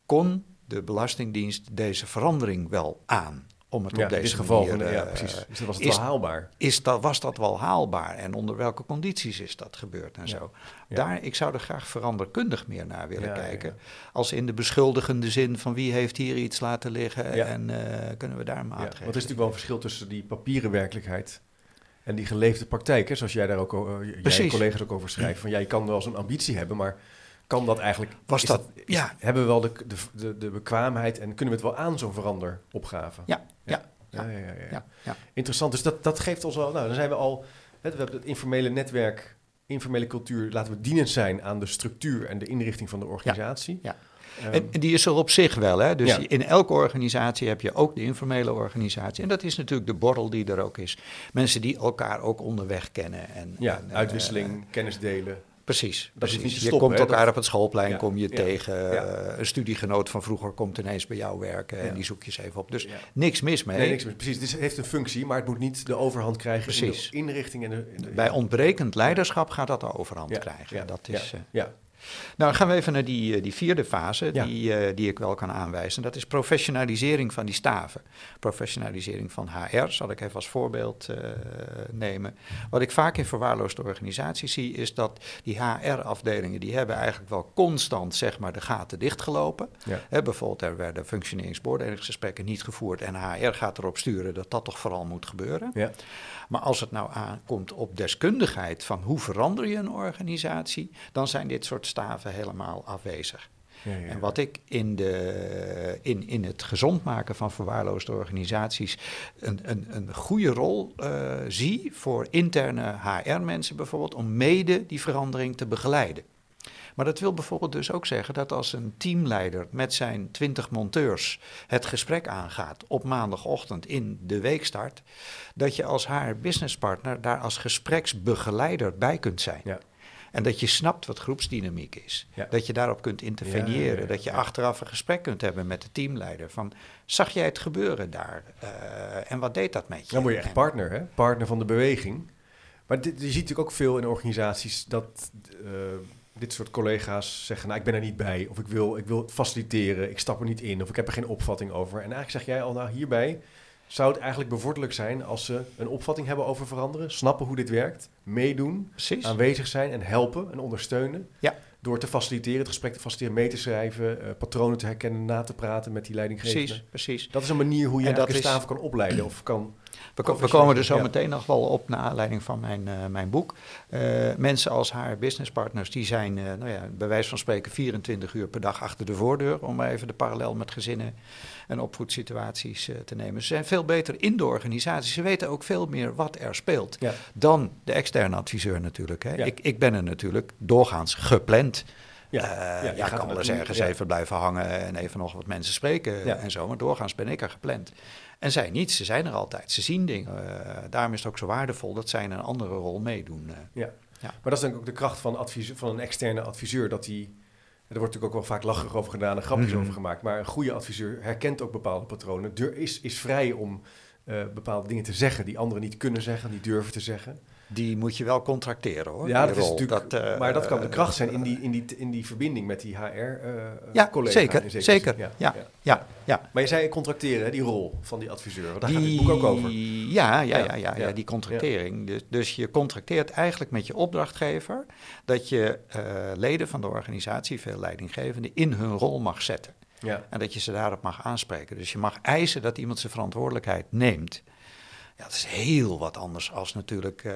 kon de Belastingdienst deze verandering wel aan? Om het Ja, op deze dit geval manier, ja, eh, precies. Dus dan was het is- wel haalbaar. is dat, was dat wel haalbaar en onder welke condities is dat gebeurd en Ja. zo. Ja. Daar, ik zou er graag veranderkundig meer naar willen Ja, ja, kijken. ja. Als in de beschuldigende zin van wie heeft hier iets laten liggen Ja. en eh, kunnen we daar Ja, maat want er is natuurlijk wel een verschil tussen die papieren werkelijkheid en die geleefde praktijk. Hè? Zoals jij daar ook, eh, jij collega's ook over schrijven. Van ja, je kan wel zo'n ambitie hebben, maar kan dat eigenlijk... Was is dat- is- ja. Hebben we wel de, de, de, de bekwaamheid en kunnen we het wel aan, zo'n veranderopgave? Ja, ja, Ja, ja, ja. Interessant. Dus dat, dat geeft ons wel... Nou, dan zijn we al... hè, We hebben het informele netwerk, informele cultuur. Laten we dienend zijn aan de structuur en de inrichting van de organisatie. ja. Ehm, En, en die is er op zich wel. Hè? Dus in elke organisatie heb je ook de informele organisatie. En dat is natuurlijk de borrel die er ook is. Mensen die elkaar ook onderweg kennen. En, ja, en, eh, uitwisseling, kennis delen. Precies, Dat is precies. niet te je stoppen, komt elkaar dat- op het schoolplein, Ja, kom je ja, tegen. ja. eh, een studiegenoot van vroeger komt ineens bij jou werken en die zoek je eens even op. Dus niks mis mee. Nee, niks meer. Precies. Het heeft een functie, maar het moet niet de overhand krijgen Precies. in de inrichting. En de, in de- Bij ontbrekend leiderschap gaat dat de overhand krijgen. ja, dat is, eh, ja. Nou, dan gaan we even naar die, eh, die vierde fase, Ja. die, eh, die ik wel kan aanwijzen. Dat is professionalisering van die staven. Professionalisering van HR, zal ik even als voorbeeld eh, nemen. Wat ik vaak in verwaarloosde organisaties zie, is dat die HR-afdelingen, die hebben eigenlijk wel constant, zeg maar, de gaten dichtgelopen. Ja. Hè, bijvoorbeeld, er werden functioneringsbeoordelingsgesprekken niet gevoerd en HR gaat erop sturen dat dat toch vooral moet gebeuren. Ja. Maar als het nou aankomt op deskundigheid van hoe verander je een organisatie, dan zijn dit soort staven helemaal afwezig. Ja, ja. En wat ik in, de, in, in het gezond maken van verwaarloosde organisaties een, een, een goede rol eh, zie voor interne HR-mensen bijvoorbeeld, om mede die verandering te begeleiden. Maar dat wil bijvoorbeeld dus ook zeggen dat als een teamleider met zijn 20 monteurs het gesprek aangaat op maandagochtend in de weekstart, dat je als haar businesspartner daar als gespreksbegeleider bij kunt zijn. Ja. En dat je snapt wat groepsdynamiek is. Ja. Dat je daarop kunt interveneren. Ja, ja, ja, dat je achteraf een gesprek kunt hebben met de teamleider. Van, zag jij het gebeuren daar? Eh, en wat deed dat met je? Dan word je echt partner, hè? Partner van de beweging. Maar dit, je ziet natuurlijk ook veel in organisaties dat eh, dit soort collega's zeggen: Nou, ik ben er niet bij, of ik wil, ik wil faciliteren, ik stap er niet in, of ik heb er geen opvatting over. En eigenlijk zeg jij al, nou hierbij zou het eigenlijk bevorderlijk zijn als ze een opvatting hebben over veranderen, snappen hoe dit werkt, meedoen, Precies. aanwezig zijn en helpen en ondersteunen. Ja. Door te faciliteren, het gesprek te faciliteren, mee te schrijven, eh, patronen te herkennen, na te praten met die leidinggevende. Precies, precies. Dat is een manier hoe je En dat is- staf kan opleiden of kan... We, komen er zo meteen nog wel op naar aanleiding van mijn, eh, mijn boek. Eh, mensen als haar businesspartners, die zijn, eh, nou ja, bij wijze van spreken 24 uur per dag achter de voordeur. Om even de parallel met gezinnen en opvoedsituaties te nemen. Ze zijn veel beter in de organisatie. Ze weten ook veel meer wat er speelt. Ja. Dan de externe adviseur natuurlijk. Hè. Ja. Ik, ik ben er natuurlijk doorgaans gepland. Ja, Eh, ja, ja, ik kan er wel eens naartoe, ergens ja. even blijven hangen en even nog wat mensen spreken en zo. Maar doorgaans ben ik er gepland. En zij niet, ze zijn er altijd, ze zien dingen. Eh, daarom is het ook zo waardevol dat zij in een andere rol meedoen. eh. Ja. Ja. Maar dat is denk ik ook de kracht van, van een externe adviseur. Dat die, er wordt natuurlijk ook wel vaak lachig over gedaan en grapjes Mhm. over gemaakt. Maar een goede adviseur herkent ook bepaalde patronen. Deur, is, is vrij om eh, bepaalde dingen te zeggen die anderen niet kunnen zeggen, niet durven te zeggen. Die moet je wel contracteren hoor. ja, die dat is natuurlijk. eh, maar dat kan de eh, kracht zijn in die, in die, in die verbinding met die Ja, HR-collega. zeker, zeker. Ja, Ja, ja. Maar je zei contracteren, die rol van die adviseur. Daar gaat het boek ook over. Ja, ja, ja, Ja, ja, ja, ja. die contractering. Dus, dus je contracteert eigenlijk met je opdrachtgever dat je eh, leden van de organisatie, veel leidinggevenden, in hun rol mag zetten. Ja. En dat je ze daarop mag aanspreken. Dus je mag eisen dat iemand zijn verantwoordelijkheid neemt. Ja, dat is heel wat anders als natuurlijk eh,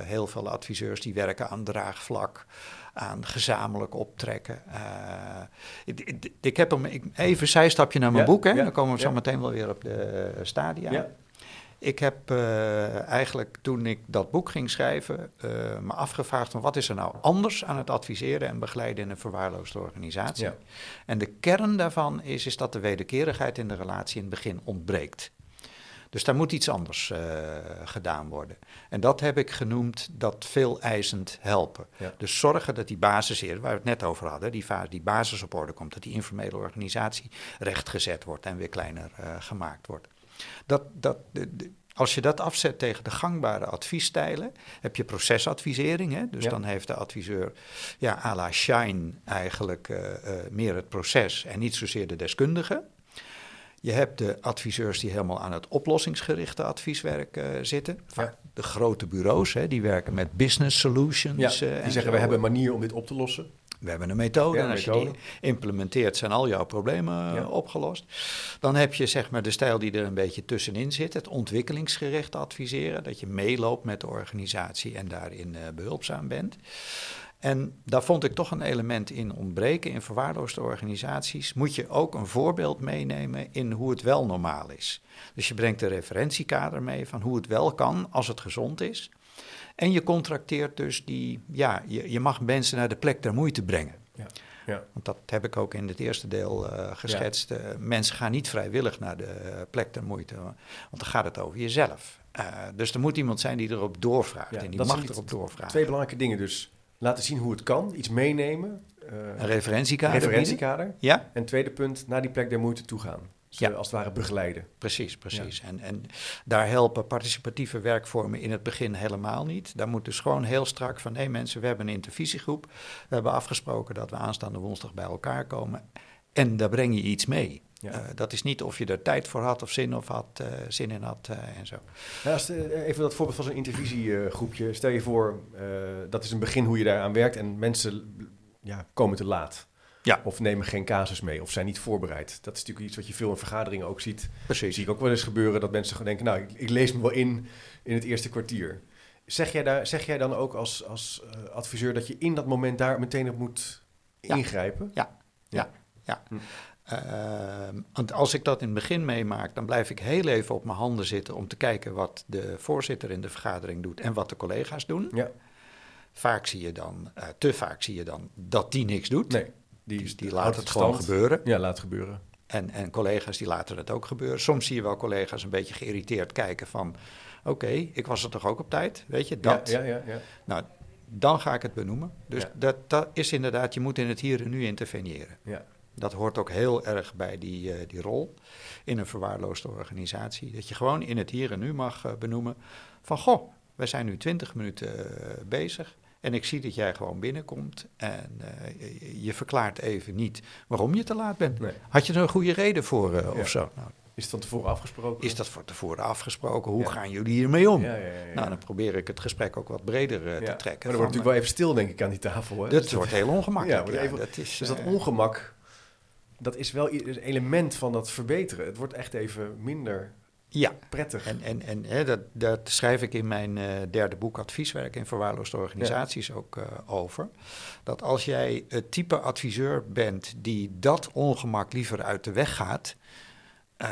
heel veel adviseurs die werken aan draagvlak, aan gezamenlijk optrekken. Eh, ik, ik, ik heb hem ik- even een zijstapje naar mijn Ja, boek, hè? ja, dan komen we zo meteen wel weer op de stadia. Ja. Ik heb uh, eigenlijk toen ik dat boek ging schrijven, uh, me afgevraagd van wat is er nou anders aan het adviseren en begeleiden in een verwaarloosde organisatie. En de kern daarvan is, is dat de wederkerigheid in de relatie in het begin ontbreekt. Dus daar moet iets anders uh, gedaan worden. En dat heb ik genoemd dat veel eisend helpen. Ja. Dus zorgen dat die basis waar we het net over hadden, die, die basis op orde komt, dat die informele organisatie rechtgezet wordt en weer kleiner uh, gemaakt wordt. Dat, dat, de, de, als je dat afzet tegen de gangbare adviesstijlen, heb je procesadvisering. Hè? Dus ja. dan heeft de adviseur ja, à la Shine eigenlijk uh, meer het proces en niet zozeer de deskundige. Je hebt de adviseurs die helemaal aan het oplossingsgerichte advieswerk uh, zitten. Ja. De grote bureaus, hè, die werken met business solutions. Ja, die zeggen, we hebben een manier om dit op te lossen. We hebben een methode ja, en als methode. je die implementeert, zijn al jouw problemen ja. opgelost. Dan heb je zeg maar de stijl die er een beetje tussenin zit, het ontwikkelingsgericht adviseren, dat je meeloopt met de organisatie en daarin uh, behulpzaam bent. En daar vond ik toch een element in ontbreken. In verwaarloosde organisaties moet je ook een voorbeeld meenemen in hoe het wel normaal is. Dus je brengt een referentiekader mee van hoe het wel kan als het gezond is. En je contracteert dus die, ja, je, je mag mensen naar de plek der moeite brengen. Ja. Ja. Want dat heb ik ook in het eerste deel uh, geschetst. Ja. Uh, mensen gaan niet vrijwillig naar de plek der moeite, want dan gaat het over jezelf. Dus er moet iemand zijn die erop doorvraagt en die mag erop doorvragen. Twee belangrijke dingen dus. Laten zien hoe het kan, iets meenemen. een referentiekader. referentiekader. Ja. En tweede punt, naar die plek der moeite toe gaan. Ze ja. als het ware begeleiden. Precies, precies. Ja. En, en daar helpen participatieve werkvormen in het begin helemaal niet. Daar moet dus gewoon heel strak van... hé mensen, we hebben een intervisiegroep. We hebben afgesproken dat we aanstaande woensdag bij elkaar komen. En daar breng je iets mee. Ja. Uh, dat is niet of je er tijd voor had of zin, of had, uh, zin in had uh, en zo. Ja, even dat voorbeeld van zo'n intervisiegroepje. Stel je voor, dat is een begin hoe je daaraan werkt... en mensen ja, komen te laat. Ja. Of nemen geen casus mee of zijn niet voorbereid. Dat is natuurlijk iets wat je veel in vergaderingen ook ziet. Precies. Zie ik ook wel eens gebeuren dat mensen gewoon denken, nou, ik, ik lees me wel in in het eerste kwartier. Zeg jij, daar, zeg jij dan ook als, als adviseur dat je in dat moment daar meteen op moet ingrijpen? Ja, ja, ja. Hm. Uh, als ik dat in het begin meemaak, dan blijf ik heel even op mijn handen zitten om te kijken wat de voorzitter in de vergadering doet en wat de collega's doen. Ja. Vaak zie je dan, uh, te vaak zie je dan dat die niks doet. Nee. Die, dus die laat het gewoon gebeuren. Ja, laat gebeuren. En, en collega's die laten het ook gebeuren. Soms zie je wel collega's een beetje geïrriteerd kijken van... oké, okay, ik was er toch ook op tijd, weet je, dat. Ja, ja, ja, ja. Nou, dan ga ik het benoemen. Dus ja. dat, dat is inderdaad, je moet in het hier en nu interveneren. Ja. Dat hoort ook heel erg bij die, uh, die rol in een verwaarloosde organisatie. Dat je gewoon in het hier en nu mag uh, benoemen van... goh, we zijn nu twintig minuten uh, bezig... En ik zie dat jij gewoon binnenkomt en je verklaart even niet waarom je te laat bent. Nee. Had je er een goede reden voor of ja. zo? Nou, is het van tevoren afgesproken? Is dat van tevoren afgesproken? Hoe ja. gaan jullie hiermee om? Ja, nou, dan probeer ik het gesprek ook wat breder uh, te trekken. Maar dan wordt natuurlijk wel even stil, denk ik, aan die tafel. Hè? Dat, dus wordt heel ongemakkelijk. Ja, even, dat is, dus dat ongemak, dat is wel een element van dat verbeteren. Het wordt echt even minder ja, prettig. En, en, en hè, dat, dat schrijf ik in mijn uh, derde boek Advieswerk in verwaarloosde organisaties ja. ook uh, over. Dat als jij het type adviseur bent die dat ongemak liever uit de weg gaat, uh,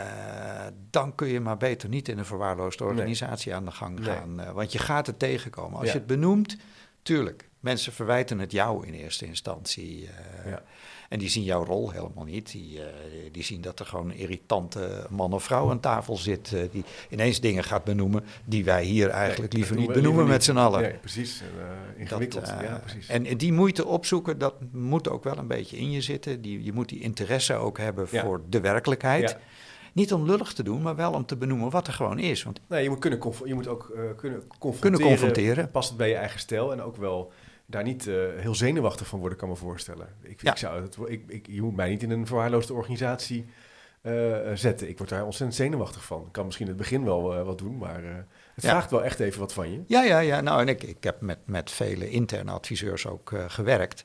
dan kun je maar beter niet in een verwaarloosde organisatie nee. aan de gang gaan. Nee. want je gaat het tegenkomen. Als ja. je het benoemt, tuurlijk, mensen verwijten het jou in eerste instantie. ja. En die zien jouw rol helemaal niet. Die, uh, die zien dat er gewoon een irritante man of vrouw aan tafel zit. Uh, die ineens dingen gaat benoemen die wij hier eigenlijk nee, liever niet benoemen liever met z'n allen. Nee, precies. Ingewikkeld. Dat, ja, precies. En, die moeite opzoeken, dat moet ook wel een beetje in je zitten. Die, je moet die interesse ook hebben ja. voor de werkelijkheid. Ja. Niet om lullig te doen, maar wel om te benoemen wat er gewoon is. Want nee, je moet, kunnen je moet ook kunnen confronteren. Kunnen confronteren. Past het bij je eigen stijl en ook wel daar niet uh, heel zenuwachtig van worden, kan me voorstellen. Ik, ja. ik zou het, ik, ik, je moet mij niet in een verwaarloosde organisatie uh, zetten. Ik word daar ontzettend zenuwachtig van. Ik kan misschien in het begin wel uh, wat doen, maar het ja. vraagt wel echt even wat van je. Ja, ja, ja. Nou, en ik, ik heb met, met vele interne adviseurs ook gewerkt.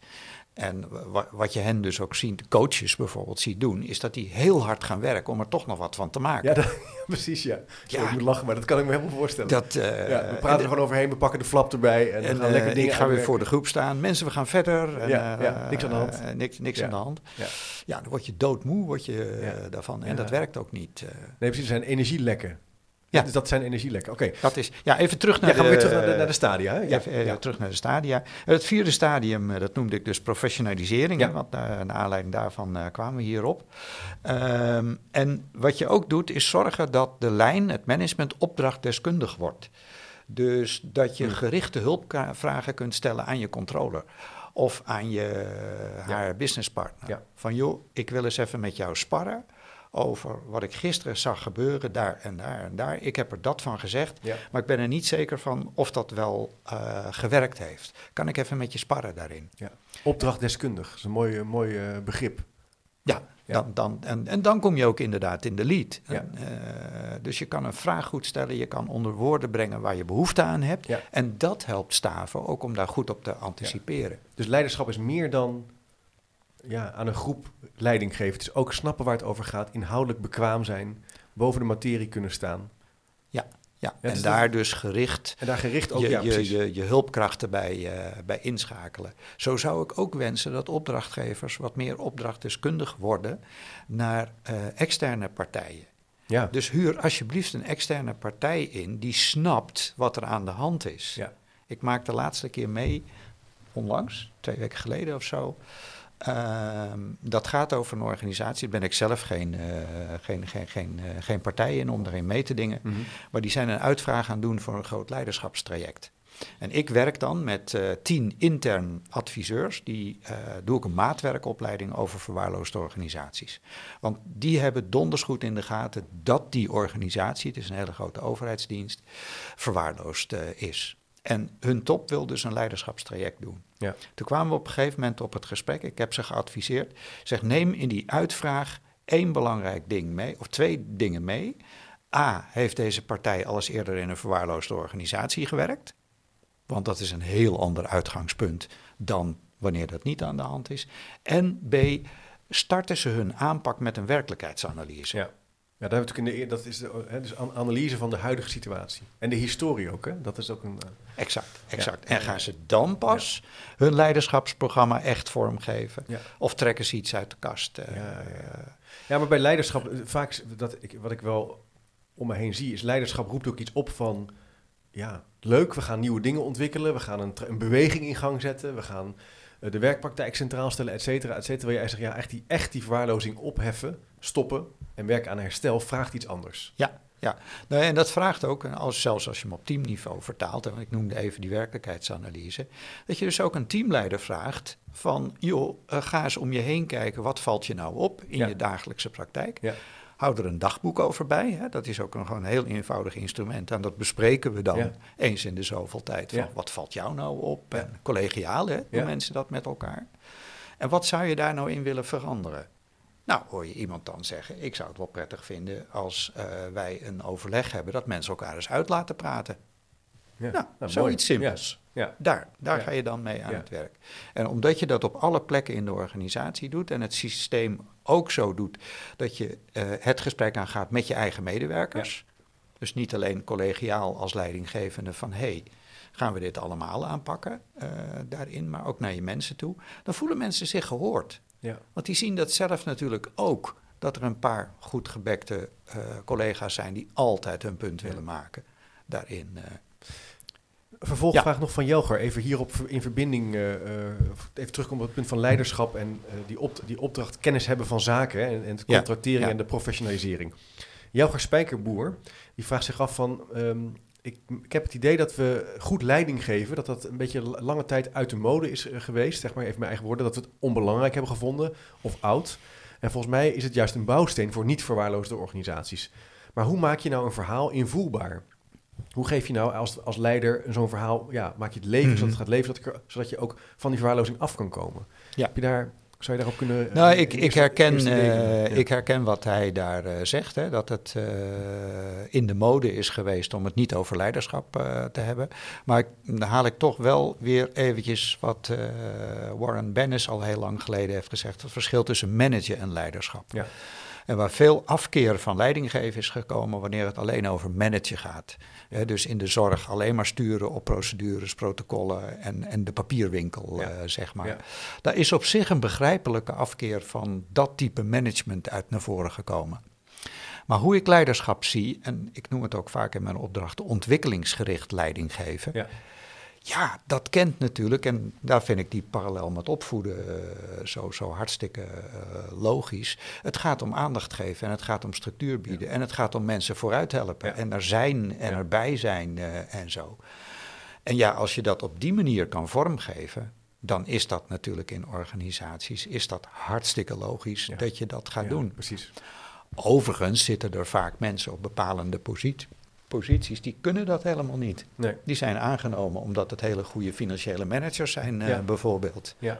En wat je hen dus ook ziet, coaches bijvoorbeeld, ziet doen, is dat die heel hard gaan werken om er toch nog wat van te maken. Ja, dat, ja precies, ja. Sorry, ja. Ik moet lachen, maar dat kan ik me helemaal voorstellen. Dat, uh, ja, we praten er gewoon overheen, we pakken de flap erbij en, en gaan uh, lekker dingen Ik ga weer voor de groep staan. Mensen, we gaan verder. En, ja, ja, niks aan de hand. Uh, niks niks aan de hand. Ja. ja, dan word je doodmoe word je, daarvan. En dat werkt ook niet. nee, precies, er zijn energielekken. Ja. Dus dat zijn energielekken. Oké. Dat is, ja, even terug naar Ja, gaan we de, weer terug naar de, naar de stadia. Hè? Ja, Even, ja. terug naar de stadia. Het vierde stadium, eh, dat noemde ik dus professionalisering. Ja. Want eh, naar aanleiding daarvan eh, kwamen we hierop. Ehm, en wat je ook doet, is zorgen dat de lijn, het management, opdrachtdeskundig wordt. Dus dat je Hmm. gerichte hulpvragen kunt stellen aan je controller. Of aan je, haar businesspartner. Ja. Van joh, ik wil eens even met jou sparren over wat ik gisteren zag gebeuren daar en daar en daar. Ik heb er dat van gezegd. Ja. Maar ik ben er niet zeker van of dat wel eh, gewerkt heeft. Kan ik even met je sparren daarin? Opdrachtdeskundig. Dat is een mooi, eh, mooi eh, begrip. Ja, Ja. Dan, dan, en, en dan kom je ook inderdaad in de lead. Ja. En, dus je kan een vraag goed stellen, je kan onder woorden brengen waar je behoefte aan hebt. Ja. En dat helpt staven ook om daar goed op te anticiperen. Dus leiderschap is meer dan ja, aan een groep leiding geven. Is ook snappen waar het over gaat, inhoudelijk bekwaam zijn, boven de materie kunnen staan. Ja, Ja, en dus daar dus gericht En daar gericht ook, je, ja je, je, je hulpkrachten bij, eh, bij inschakelen. Zo zou ik ook wensen dat opdrachtgevers wat meer opdrachtdeskundig worden naar eh, externe partijen. ja. Dus huur alsjeblieft een externe partij in die snapt wat er aan de hand is. Ja. Ik maakte de laatste keer mee, onlangs, twee weken geleden of zo. Ehm, dat gaat over een organisatie. Daar ben ik zelf geen, eh, geen, geen, geen, eh, geen partij in om daarin mee te dingen. Mhm. Maar die zijn een uitvraag aan doen voor een groot leiderschapstraject. En ik werk dan met eh, tien intern adviseurs. Die doe ik een maatwerkopleiding over verwaarloosde organisaties. Want die hebben donders goed in de gaten dat die organisatie, het is een hele grote overheidsdienst, verwaarloosd is. En hun top wil dus een leiderschapstraject doen. Ja. Toen kwamen we op een gegeven moment op het gesprek. Ik heb ze geadviseerd. Zeg, neem in die uitvraag één belangrijk ding mee, of twee dingen mee. A, heeft deze partij al eens eerder in een verwaarloosde organisatie gewerkt? Want dat is een heel ander uitgangspunt dan wanneer dat niet aan de hand is. En B, starten ze hun aanpak met een werkelijkheidsanalyse. Ja. Ja, daar hebben we natuurlijk in de, eer- dat is de, hè, dus an- analyse van de huidige situatie. En de historie ook, hè? Dat is ook een... eh, Exact, exact. Ja. En gaan ze dan pas hun leiderschapsprogramma echt vormgeven? Ja. Of trekken ze iets uit de kast? eh, Ja, ja, ja, maar bij leiderschap, eh, vaak dat ik, wat ik wel om me heen zie, is leiderschap roept ook iets op van, ja, leuk, we gaan nieuwe dingen ontwikkelen, we gaan een, een beweging in gang zetten, we gaan eh, de werkpraktijk centraal stellen, et cetera, et cetera. Waar jij zegt, ja, echt die, echt die verwaarlozing opheffen, stoppen en werken aan herstel, vraagt iets anders. Ja, ja. Nou, en dat vraagt ook, als, zelfs als je hem op teamniveau vertaalt, en ik noemde even die werkelijkheidsanalyse, dat je dus ook een teamleider vraagt van, joh, eh, ga eens om je heen kijken, wat valt je nou op in Ja. je dagelijkse praktijk? Ja. Hou er een dagboek over bij, hè? dat is ook een gewoon een heel eenvoudig instrument en dat bespreken we dan Ja. eens in de zoveel tijd. Van. Wat valt jou nou op? En collegiaal, hè, doen mensen dat met elkaar. En wat zou je daar nou in willen veranderen? Nou, hoor je iemand dan zeggen, ik zou het wel prettig vinden als eh, wij een overleg hebben dat mensen elkaar eens uit laten praten. Ja. Nou, mooi. zoiets simpels. Ja. Daar, daar Ja. ga je dan mee aan het werk. En omdat je dat op alle plekken in de organisatie doet en het systeem ook zo doet dat je eh, het gesprek aangaat met je eigen medewerkers. Dus niet alleen collegiaal als leidinggevende van hé, hey, gaan we dit allemaal aanpakken eh, daarin, maar ook naar je mensen toe. Dan voelen mensen zich gehoord. Ja. Want die zien dat zelf natuurlijk ook. Dat er een paar goed gebekte eh, collega's zijn die altijd hun punt willen maken daarin. Vervolgvraag nog van Jelger, even hierop in verbinding, eh, even terugkomen op het punt van leiderschap en eh, die, op, die opdracht kennis hebben van zaken hè, en, en de contractering ja. en de professionalisering. Jelger Spijkerboer, die vraagt zich af van, ehm, ik, ik heb het idee dat we goed leiding geven, dat dat een beetje lange tijd uit de mode is geweest, zeg maar even mijn eigen woorden, dat we het onbelangrijk hebben gevonden of oud. En volgens mij is het juist een bouwsteen voor niet verwaarloosde organisaties. Maar hoe maak je nou een verhaal invoelbaar? Hoe geef je nou als, als leider zo'n verhaal, ja, maak je het leven Mhm. zodat het gaat leven, zodat, je ook van die verwaarlozing af kan komen? Ja. Heb je daar, zou je daarop kunnen... Nou, eh, ik, ik, herken, eh, Ja. ik herken wat hij daar eh, zegt. Hè, dat het in de mode is geweest om het niet over leiderschap te hebben. Maar ik, dan haal ik toch wel weer eventjes wat Warren Bennis al heel lang geleden heeft gezegd. Het verschil tussen managen en leiderschap. Ja. En waar veel afkeer van leidinggeven is gekomen wanneer het alleen over managen gaat. Dus in de zorg alleen maar sturen op procedures, protocollen en, en de papierwinkel, Ja. eh, zeg maar. Ja. Daar is op zich een begrijpelijke afkeer van dat type management uit naar voren gekomen. Maar hoe ik leiderschap zie, en ik noem het ook vaak in mijn opdracht ontwikkelingsgericht leiding geven. Ja. Ja, dat kent natuurlijk, en daar vind ik die parallel met opvoeden uh, zo, zo hartstikke uh, logisch. Het gaat om aandacht geven en het gaat om structuur bieden. Ja. En het gaat om mensen vooruit helpen ja. en er zijn en erbij zijn uh, en zo. En ja, als je dat op die manier kan vormgeven, dan is dat natuurlijk in organisaties is dat hartstikke logisch dat je dat gaat doen. Precies. Overigens zitten er vaak mensen op bepalende posities posities, die kunnen dat helemaal niet. Nee. Die zijn aangenomen omdat het hele goede financiële managers zijn, uh, Ja. bijvoorbeeld. Ja.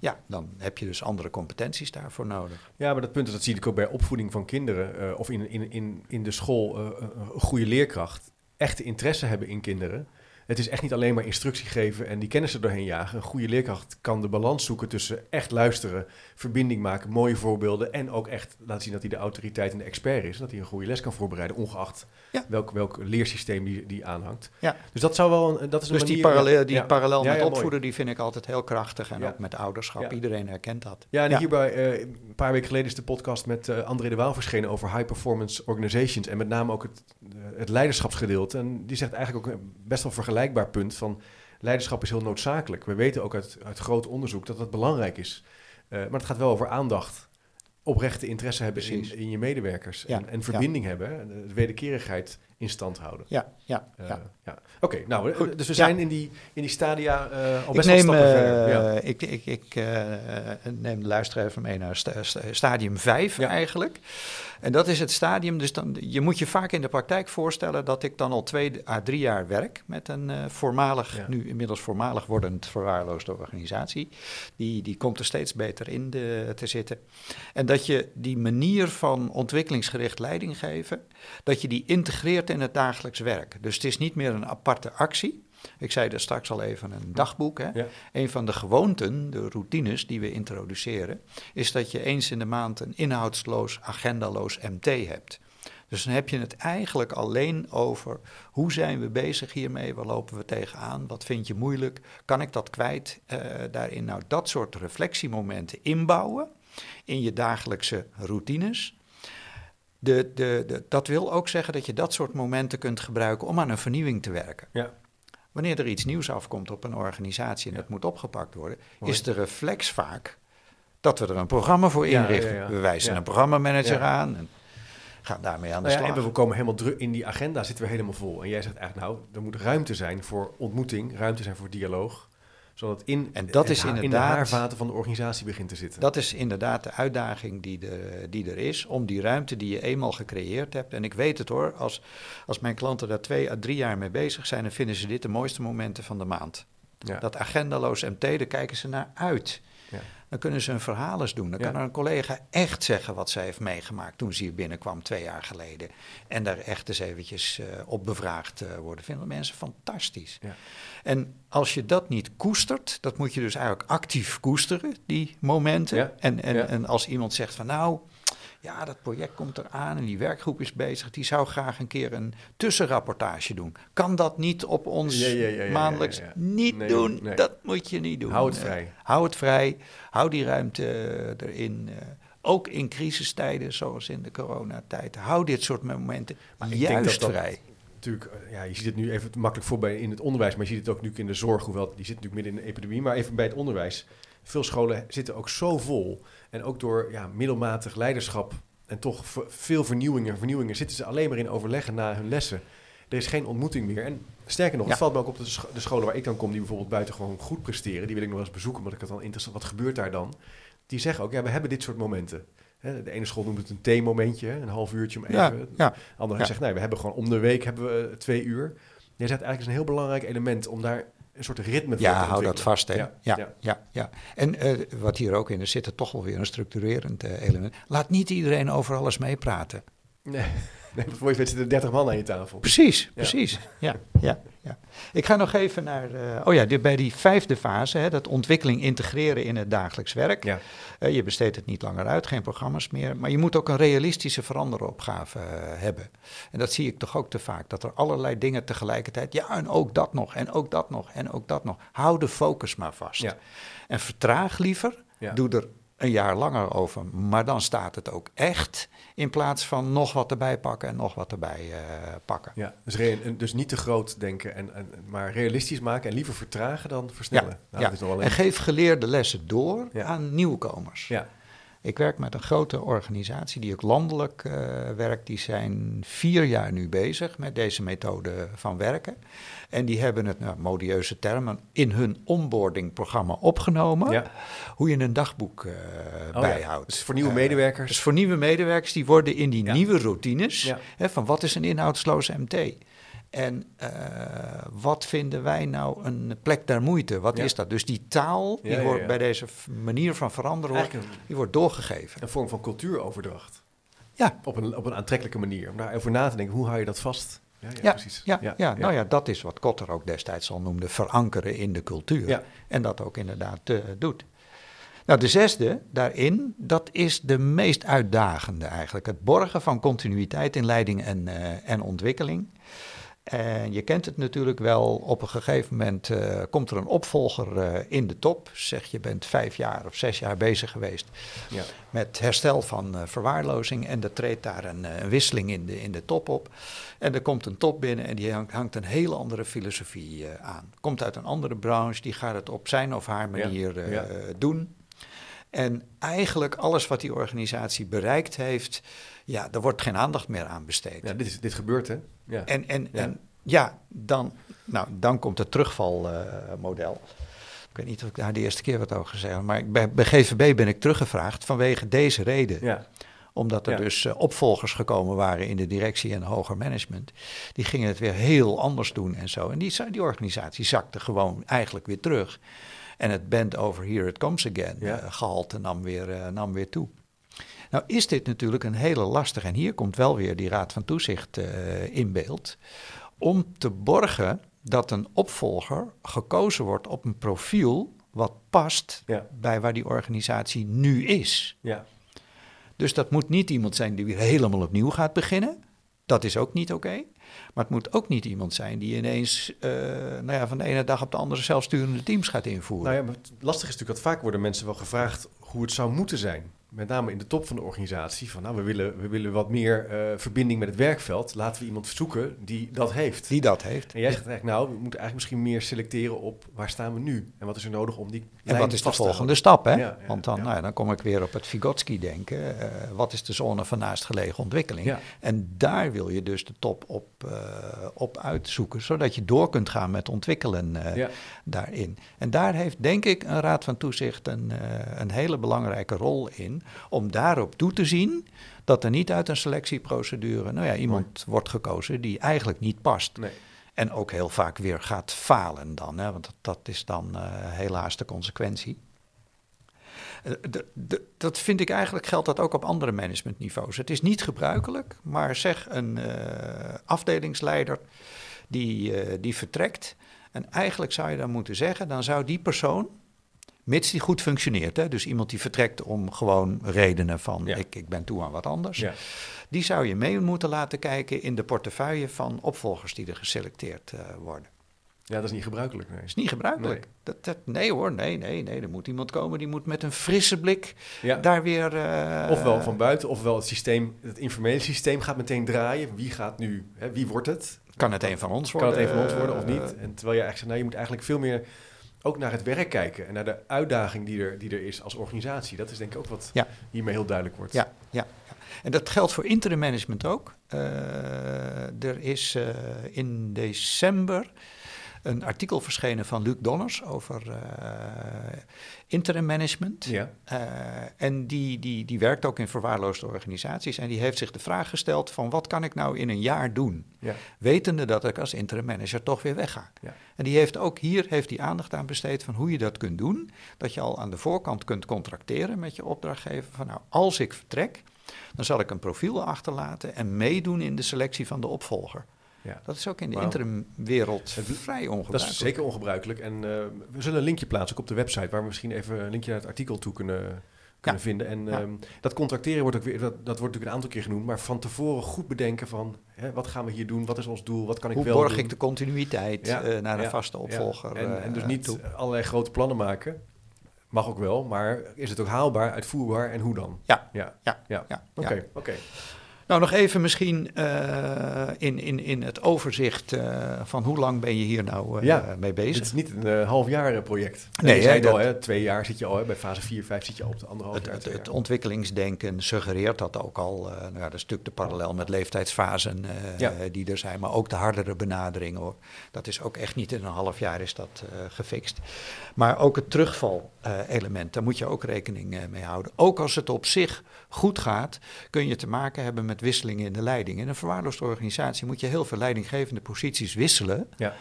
Ja, dan heb je dus andere competenties daarvoor nodig. Ja, maar dat punt, dat zie ik ook bij opvoeding van kinderen uh, of in, in, in, in de school, uh, een goede leerkracht, echte interesse hebben in kinderen. Het is echt niet alleen maar instructie geven en die kennis er doorheen jagen. Een goede leerkracht kan de balans zoeken tussen echt luisteren, verbinding maken, mooie voorbeelden en ook echt laten zien dat hij de autoriteit en de expert is. Dat hij een goede les kan voorbereiden, ongeacht Ja. welk, welk leersysteem die, die aanhangt. Ja. Dus dat zou wel een, dat is een Dus die manier- parallel, die ja. parallel met opvoeden, die vind ik altijd heel krachtig. En ook met ouderschap. Iedereen herkent dat. Ja, en hierbij, eh, een paar weken geleden is de podcast met eh, André de Waal verschenen over high performance organizations. En met name ook het, eh, het leiderschapsgedeelte. En die zegt eigenlijk ook best wel vergelijkbaar punt van leiderschap is heel noodzakelijk. We weten ook uit, uit groot onderzoek dat dat belangrijk is. Eh, maar het gaat wel over aandacht. Oprechte interesse hebben in, in je medewerkers. Ja, En, en verbinding hebben. en De wederkerigheid in stand houden. Ja, ja, Eh, ja. ja. Oké, nou, Goed, dus we zijn in, die, in die stadia eh, al Ik neem, wel stappen eh, verder. Ja. ik, ik, ik eh, neem de luisteraar even mee naar sta- sta- stadium 5 Ja. eigenlijk. En dat is het stadium, dus dan, je moet je vaak in de praktijk voorstellen dat ik dan al twee à drie jaar werk met een eh, voormalig, Ja. nu inmiddels voormalig wordend verwaarloosde organisatie. Die, die komt er steeds beter in de, te zitten. En dat je die manier van ontwikkelingsgericht leiding geven, dat je die integreert in het dagelijks werk. Dus het is niet meer een aparte actie. Ik zei er straks al even een dagboek. Hè? Ja. Een van de gewoonten, de routines die we introduceren, is dat je eens in de maand een inhoudsloos, agendaloos MT hebt. Dus dan heb je het eigenlijk alleen over hoe zijn we bezig hiermee, waar lopen we tegenaan, wat vind je moeilijk, kan ik dat kwijt eh, daarin. Nou, dat soort reflectiemomenten inbouwen in je dagelijkse routines. De, de, de, dat wil ook zeggen dat je dat soort momenten kunt gebruiken om aan een vernieuwing te werken. Ja. Wanneer er iets nieuws afkomt op een organisatie en dat moet opgepakt worden, Mooi. is de reflex vaak dat we er een programma voor inrichten. ja, ja. We wijzen een programmanager Ja. aan en gaan daarmee aan de Nou slag. en we komen helemaal druk in die agenda, zitten we helemaal vol. En jij zegt eigenlijk, nou, er moet ruimte zijn voor ontmoeting, ruimte zijn voor dialoog. Zodat het in, En dat is ha- in de inderdaad- haarvaten van de organisatie begint te zitten. Dat is inderdaad de uitdaging die, de, die er is, om die ruimte die je eenmaal gecreëerd hebt. En ik weet het hoor, als, als mijn klanten daar twee à drie jaar mee bezig zijn, dan vinden ze dit de mooiste momenten van de maand. ja. Dat agendaloos MT, daar kijken ze naar uit. Ja. Dan kunnen ze een verhaal eens doen. Dan kan er een collega echt zeggen wat zij heeft meegemaakt toen ze hier binnenkwam twee jaar geleden. En daar echt eens eventjes eh, op bevraagd eh, worden. Vinden mensen fantastisch. Ja. En als je dat niet koestert, dat moet je dus eigenlijk actief koesteren, die momenten. Ja. En, en, en als iemand zegt van nou, ja, dat project komt eraan en die werkgroep is bezig, die zou graag een keer een tussenrapportage doen. Kan dat niet op ons Ja, ja, ja, ja, ja, maandelijks? Niet Nee, doen, nee. dat moet je niet doen. Hou het Eh, vrij. hou het vrij, hou die ruimte eh, erin. eh, ook in crisistijden, zoals in de coronatijd. Hou dit soort momenten Maar ik denk juist dat dat- vrij. Natuurlijk, eh, ja, je ziet het nu even makkelijk voorbij in het onderwijs, maar je ziet het ook nu in de zorg, hoewel die zit natuurlijk midden in de epidemie, maar even bij het onderwijs. Veel scholen zitten ook zo vol en ook door ja, middelmatig leiderschap en toch veel vernieuwingen, vernieuwingen zitten ze alleen maar in overleggen na hun lessen. Er is geen ontmoeting meer. En sterker nog, Ja. het valt me ook op de, de scholen waar ik dan kom, die bijvoorbeeld buiten gewoon goed presteren, die wil ik nog wel eens bezoeken, omdat ik het dan interessant, wat gebeurt daar dan? Die zeggen ook, ja, we hebben dit soort momenten. Hè, De ene school noemt het een theemomentje, een half uurtje om even Ja, ja. Anderen Ja. zegt, nee, we hebben gewoon om de week hebben we twee uur. Jij zegt eigenlijk is een heel belangrijk element om daar een soort ritme voor Ja, te hou dat vast. Hè. Ja, Ja, ja. ja. ja, En eh, wat hier ook in is, zit er toch wel weer een structurerend eh, element. Laat niet iedereen over alles meepraten. Nee, nee, je weet zitten er 30 man aan je tafel. Precies, precies. Ja, ja, ja. Ik ga nog even naar, eh, oh ja, dit- bij die vijfde fase, hè, dat ontwikkeling integreren in het dagelijks werk. Ja, Eh, je besteedt het niet langer uit, geen programma's meer. Maar je moet ook een realistische veranderopgave eh, hebben. En dat zie ik toch ook te vaak. Dat er allerlei dingen tegelijkertijd. Ja, en ook dat nog. En ook dat nog. En ook dat nog. Hou de focus maar vast. Ja. En vertraag liever. Ja. Doe er een jaar langer over. Maar dan staat het ook echt in plaats van nog wat erbij pakken en nog wat erbij uh, pakken. Ja, dus, dus niet te groot denken, en, en, maar realistisch maken en liever vertragen dan versnellen. Ja, Nou, ja. dat is nog en geef geleerde lessen door Ja. aan nieuwkomers. ja. Ik werk met een grote organisatie die ook landelijk eh, werkt. Die zijn vier jaar nu bezig met deze methode van werken. En die hebben het, nou, modieuze termen, in hun onboardingprogramma opgenomen. Ja. Hoe je een dagboek eh, Oh ja, bijhoudt. Dus voor nieuwe Eh, medewerkers. dus voor nieuwe medewerkers, die worden in die Ja. nieuwe routines, hè, van wat is een inhoudsloos MT? En eh, wat vinden wij nou een plek der moeite? Wat Ja. is dat? Dus die taal, die Ja, ja, wordt bij deze manier van veranderen, Eigenlijk die wordt doorgegeven. een vorm van cultuuroverdracht. Ja. Op een, op een aantrekkelijke manier. Om daarover na te denken, hoe hou je dat vast? Ja, ja, Ja, precies. Ja, ja, nou ja, dat is wat Kotter ook destijds al noemde, verankeren in de cultuur. Ja. En dat ook inderdaad eh, doet. Nou, de zesde daarin, dat is de meest uitdagende eigenlijk. Het borgen van continuïteit in leiding en, eh, en ontwikkeling. En je kent het natuurlijk wel, op een gegeven moment eh, komt er een opvolger eh, in de top. Zeg je bent vijf jaar of zes jaar bezig geweest Ja. met herstel van eh, verwaarlozing. En er treedt daar een, een wisseling in de, in de top op. En er komt een top binnen en die hangt, hangt een hele andere filosofie aan. Komt uit een andere branche, die gaat het op zijn of haar manier ja. doen. En eigenlijk alles wat die organisatie bereikt heeft, ja, daar wordt geen aandacht meer aan besteed. Ja, dit, is, dit gebeurt, hè? Ja. En, en, Ja. en ja, dan, nou, dan komt het terugvalmodel. ik weet niet of ik daar de eerste keer wat over gezegd heb, maar ik- bij, bij GVB ben ik teruggevraagd vanwege deze reden. ja. Omdat er Ja. dus eh, opvolgers gekomen waren in de directie en hoger management. Die gingen het weer heel anders doen en zo. En die, die organisatie zakte gewoon eigenlijk weer terug. En het band over here it comes again Ja. eh, gehalte nam weer, eh, nam weer toe. Nou is dit natuurlijk een hele lastige, en hier komt wel weer die raad van toezicht eh, in beeld, om te borgen dat een opvolger gekozen wordt op een profiel wat past Ja. bij waar die organisatie nu is. ja. Dus dat moet niet iemand zijn die weer helemaal opnieuw gaat beginnen. Dat is ook niet oké. Maar het moet ook niet iemand zijn die ineens eh, nou ja, van de ene dag op de andere zelfsturende teams gaat invoeren. Nou ja, maar het lastige is natuurlijk dat vaak worden mensen wel gevraagd hoe het zou moeten zijn. Met name in de top van de organisatie. Van nou, we willen, we willen wat meer eh, verbinding met het werkveld. Laten we iemand zoeken die dat heeft. Die dat heeft. En jij zegt eigenlijk, nou, we moeten eigenlijk misschien meer selecteren op waar staan we nu? En wat is er nodig om die En wat is de volgende stap? Hè? Ja, ja, Want dan, ja. Nou ja, dan kom ik weer op het Vygotsky denken. Eh, wat is de zone van naastgelegen ontwikkeling? En daar wil je dus de top op, eh, op uitzoeken, zodat je door kunt gaan met ontwikkelen daarin. En daar heeft denk ik een raad van toezicht een, een hele belangrijke rol in, om daarop toe te zien dat er niet uit een selectieprocedure, nou ja, iemand wordt gekozen die eigenlijk niet past. Nee. En ook heel vaak weer gaat falen dan, hè, want dat, dat is dan eh, helaas de consequentie. Eh, de- de- dat vind ik eigenlijk geldt dat ook op andere managementniveaus. Het is niet gebruikelijk, maar zeg een eh, afdelingsleider die, die vertrekt. En eigenlijk zou je dan moeten zeggen, dan zou die persoon, mits die goed functioneert, hè, dus iemand die vertrekt om gewoon redenen van Ja. ik, ik ben toe aan wat anders, Ja. die zou je mee moeten laten kijken in de portefeuille van opvolgers die er geselecteerd eh, worden. ja, dat is niet gebruikelijk. Nee. Dat is niet gebruikelijk. Nee. Dat, dat, nee hoor, nee, nee, nee. Er moet iemand komen die moet met een frisse blik Ja. daar weer... eh, Ofwel van buiten, ofwel het systeem, het informele systeem gaat meteen draaien. Wie gaat nu, hè, wie wordt het? Kan het een van ons Kan worden? het een van ons worden of eh, niet? En terwijl je eigenlijk zegt, nou, je moet eigenlijk veel meer ook naar het werk kijken en naar de uitdaging die er, die er is als organisatie. Dat is denk ik ook wat Ja. hiermee heel duidelijk wordt. Ja, ja, ja. En dat geldt voor interim management ook. Eh, er is eh, in december een artikel verschenen van Luc Donners over eh, interim management. Ja. Eh, en die, die, die werkt ook in verwaarloosde organisaties. En die heeft zich de vraag gesteld van wat kan ik nou in een jaar doen? Ja. Wetende dat ik als interim manager toch weer wegga. Ja. En die heeft ook hier heeft die aandacht aan besteed van hoe je dat kunt doen. Dat je al aan de voorkant kunt contracteren met je opdrachtgever. Van nou, als ik vertrek, dan zal ik een profiel achterlaten en meedoen in de selectie van de opvolger. Ja. Dat is ook in de Wauw. interimwereld vrij Dat ongebruikelijk. is zeker ongebruikelijk. En eh, we zullen een linkje plaatsen ook op de website, waar we misschien even een linkje naar het artikel toe kunnen, kunnen vinden. En Ja. ehm, dat contracteren wordt ook weer, dat, dat wordt natuurlijk een aantal keer genoemd, maar van tevoren goed bedenken van, hè, wat gaan we hier doen, wat is ons doel, wat kan ik Hoe wel borg doen? ik de continuïteit Ja, eh, naar een vaste opvolger En, en dus eh, niet toe. allerlei grote plannen maken. Mag ook wel, maar is het ook haalbaar, uitvoerbaar en hoe dan? Ja. Ja. Ja. Oké, Ja. oké. Nou, nog even misschien eh, in, in, in het overzicht eh, van hoe lang ben je hier nou eh, Ja, mee bezig? is niet een half jaar project. Nee, je zei hè, het al, hè, twee jaar zit je al, hè, bij fase 4, 5 zit je al op de anderhalf Het, jaar. het, het ontwikkelingsdenken suggereert dat ook al. nou ja, dat is natuurlijk de parallel met leeftijdsfasen Ja. die er zijn. Maar ook de hardere benaderingen hoor. Dat is ook echt niet in een half jaar is dat gefixt. Maar ook het terugval-element, daar moet je ook rekening mee houden. Ook als het op zich goed gaat, kun je te maken hebben met wisselingen in de leiding. In een verwaarloosde organisatie moet je heel veel leidinggevende posities wisselen. Ja.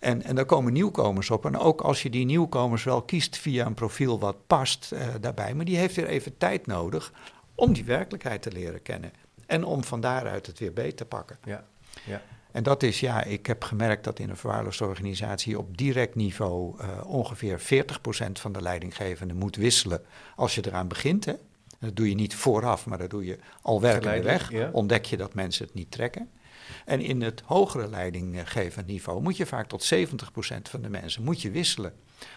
En, en daar komen nieuwkomers op. En ook als je die nieuwkomers wel kiest via een profiel wat past eh, daarbij. Maar die heeft weer even tijd nodig om die werkelijkheid te leren kennen. En om van daaruit het weer beter te pakken. Ja. Ja. En dat is, ja, ik heb gemerkt dat in een verwaarloosde organisatie op direct niveau eh, ongeveer 40% van de leidinggevenden moet wisselen als je eraan begint. Hè. Dat doe je niet vooraf, maar dat doe je al werkende weg. ja. Ontdek je dat mensen het niet trekken. En in het hogere leidinggevend niveau moet je vaak tot 70% van de mensen moet je wisselen.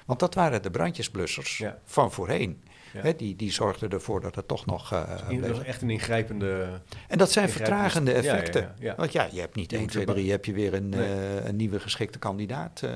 Want dat waren de brandjesblussers Ja. van voorheen. Ja. Die, die zorgden ervoor dat het toch nog bleef. Dat is echt een ingrijpende... En dat zijn vertragende effecten. ja. Want ja, je hebt niet Je 1, moet 2, weer 3, heb je weer een, Nee. eh, een nieuwe geschikte kandidaat. eh.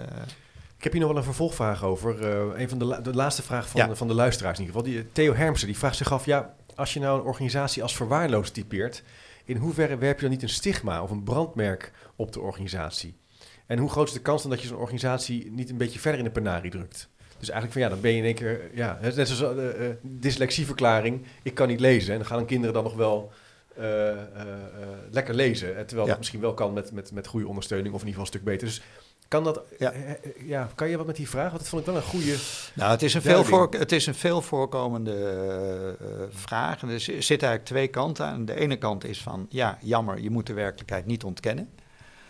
Ik heb hier nog wel een vervolgvraag over. Eh, een van de, la- de laatste vraag van, Ja. van de luisteraars in ieder geval. Die, Theo Hermsen, die vraagt zich af... Ja, als je nou een organisatie als verwaarloosd typeert... in hoeverre werp je dan niet een stigma of een brandmerk op de organisatie? En hoe groot is de kans dan dat je zo'n organisatie niet een beetje verder in de penarie drukt? Dus eigenlijk van ja, dan ben je in één keer... Ja, het is net zoals uh, uh, dyslexieverklaring. Ik kan niet lezen. En dan gaan kinderen dan nog wel... eh, eh, eh, lekker lezen. Eh, Terwijl Ja. dat misschien wel kan met, met, met goede ondersteuning of in ieder geval een stuk beter. Dus kan dat, Ja. ja. ja, kan je wat met die vraag? Want dat vond ik wel een goede. Nou, het is een veel, voor, het is een veel voorkomende eh, vraag. En er zi- zitten eigenlijk twee kanten aan. De ene kant is van, ja, jammer, je moet de werkelijkheid niet ontkennen.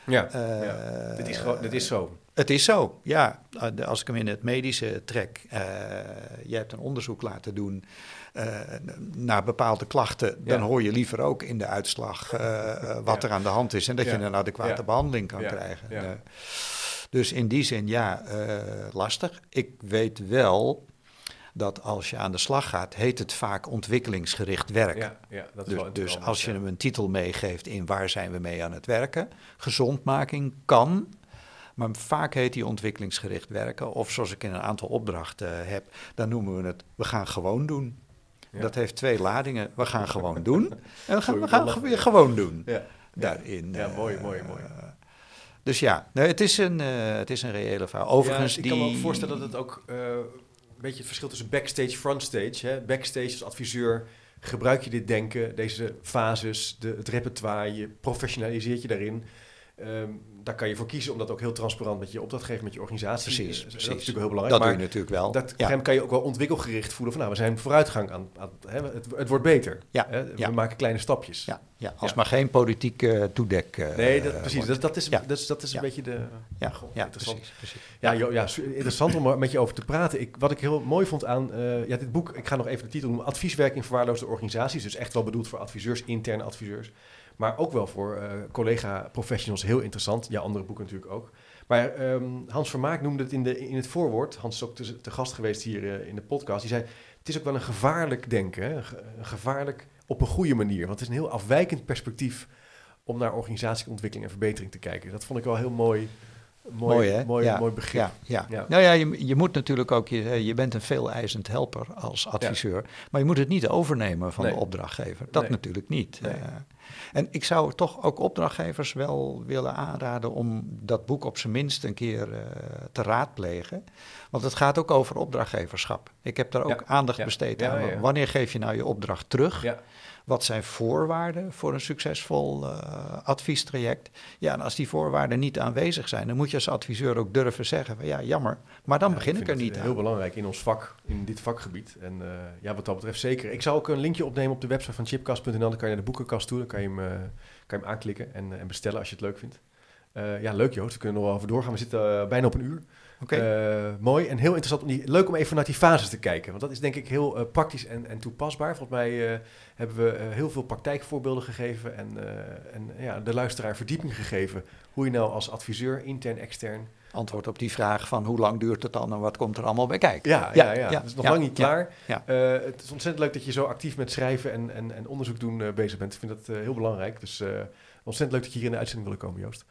Ja, Eh, ja. Dit, is dit is zo. Het is zo, ja. Uh, Als ik hem in het medische trek, eh je hebt een onderzoek laten doen eh, naar bepaalde klachten, dan hoor je liever ook in de uitslag eh, eh, wat Ja. er aan de hand is en dat Ja. je een adequate Ja. behandeling kan Ja. krijgen. Eh, dus in die zin, ja, eh, lastig. Ik weet wel dat als je aan de slag gaat, heet het vaak ontwikkelingsgericht werk. Ja, ja, dat is Dus, wel dus als je hem een titel meegeeft in waar zijn we mee aan het werken, gezondmaking kan, maar vaak heet die ontwikkelingsgericht werken. Of zoals ik in een aantal opdrachten heb, dan noemen we het we gaan gewoon doen. Ja. Dat heeft twee ladingen. We gaan gewoon doen. En we gaan, we weer gewoon doen. Ja. Daarin. Ja, eh, mooi, mooi, mooi. Dus ja, nee, het, is een, eh, het is een reële vraag. Overigens, ja, ik die... kan me ook voorstellen dat het ook eh, een beetje het verschil tussen backstage frontstage. Hè? Backstage als adviseur gebruik je dit denken, deze fases, de, het repertoire, je professionaliseert je daarin. Ehm, daar kan je voor kiezen om dat ook heel transparant met je opdrachtgever, met je organisatie. Precies, eh, Dat precies. is natuurlijk heel belangrijk. Dat doe je natuurlijk wel. dat ja. kan je ook wel ontwikkelgericht voelen van nou, we zijn vooruitgang aan, aan hè, het, het wordt beter. Ja, Hè? We ja. maken kleine stapjes. Ja, ja, als maar geen politiek eh, toedek. eh, Nee, dat, precies. Dat, dat is, dat is, dat is een beetje de... Ja, Goh, ja interessant. precies, precies. Ja, joh, ja, interessant om met je over te praten. Ik, wat ik heel mooi vond aan eh, ja, dit boek, ik ga nog even de titel noemen, Advieswerk in verwaarloosde organisaties. Dus echt wel bedoeld voor adviseurs, interne adviseurs. Maar ook wel voor eh, collega-professionals heel interessant. Ja, andere boeken natuurlijk ook. Maar ehm, Hans Vermaak noemde het in, de, in het voorwoord. Hans is ook te, gast geweest hier eh, in de podcast. Die zei, het is ook wel een gevaarlijk denken. Een gevaarlijk op een goede manier. Want het is een heel afwijkend perspectief om naar organisatieontwikkeling en verbetering te kijken. Dat vond ik wel heel mooi. Mooi, Mooi, hè? Mooi, Ja, mooi begrip. Ja, ja. Ja. Nou ja, je, je moet natuurlijk ook, je, je bent een veeleisend helper als adviseur, maar je moet het niet overnemen van Nee. de opdrachtgever. Dat Nee. natuurlijk niet. Nee. Eh, en ik zou toch ook opdrachtgevers wel willen aanraden om dat boek op zijn minst een keer eh, te raadplegen. Want het gaat ook over opdrachtgeverschap. Ik heb daar ook aandacht besteed aan. Wanneer geef je nou je opdracht terug? Ja. Wat zijn voorwaarden voor een succesvol eh, adviestraject? Ja, en als die voorwaarden niet aanwezig zijn, dan moet je als adviseur ook durven zeggen: van, ja, jammer, maar dan Ja, begin ik, er niet Heel aan. belangrijk in ons vak, in dit vakgebied. En eh, ja, wat dat betreft zeker. Ik zou ook een linkje opnemen op de website van chipcast.nl. Dan kan je naar de boekenkast toe, dan kan je hem, eh, kan je hem aanklikken en, en bestellen als je het leuk vindt. Eh, ja, leuk Joost, we kunnen nog wel over doorgaan. We zitten eh, bijna op een uur. Oké. Eh, mooi en heel interessant. Om die, leuk om even naar die fases te kijken. Want dat is denk ik heel praktisch en, en toepasbaar. Volgens mij hebben we heel veel praktijkvoorbeelden gegeven. En, en ja, de luisteraar verdieping gegeven. Hoe je nou als adviseur, intern, extern... Antwoord op die vraag van hoe lang duurt het dan en wat komt er allemaal bij kijken? Ja, ja, Ja, ja. is nog lang niet klaar. het is ontzettend leuk dat je zo actief met schrijven en, en, en onderzoek doen bezig bent. Ik vind dat heel belangrijk. Dus ontzettend leuk dat je hier in de uitzending wilde komen, Joost.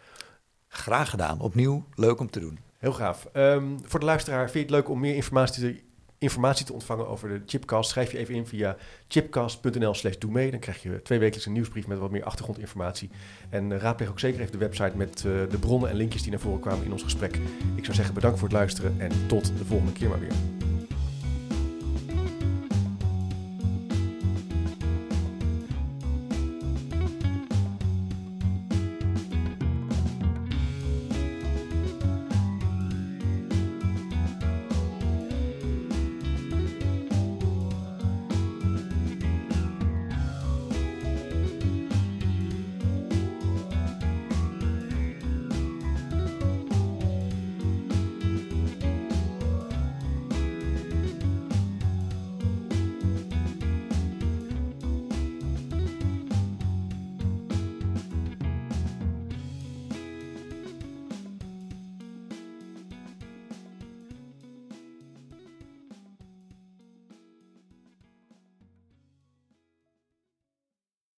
Graag gedaan. Opnieuw leuk om te doen. Heel gaaf. Ehm, voor de luisteraar, vind je het leuk om meer informatie te, informatie te ontvangen over de Chipcast? Schrijf je even in via chipcast.nl slash doe mee. Dan krijg je twee wekelijks een nieuwsbrief met wat meer achtergrondinformatie. En eh, raadpleeg ook zeker even de website met eh, de bronnen en linkjes die naar voren kwamen in ons gesprek. Ik zou zeggen bedankt voor het luisteren en tot de volgende keer maar weer.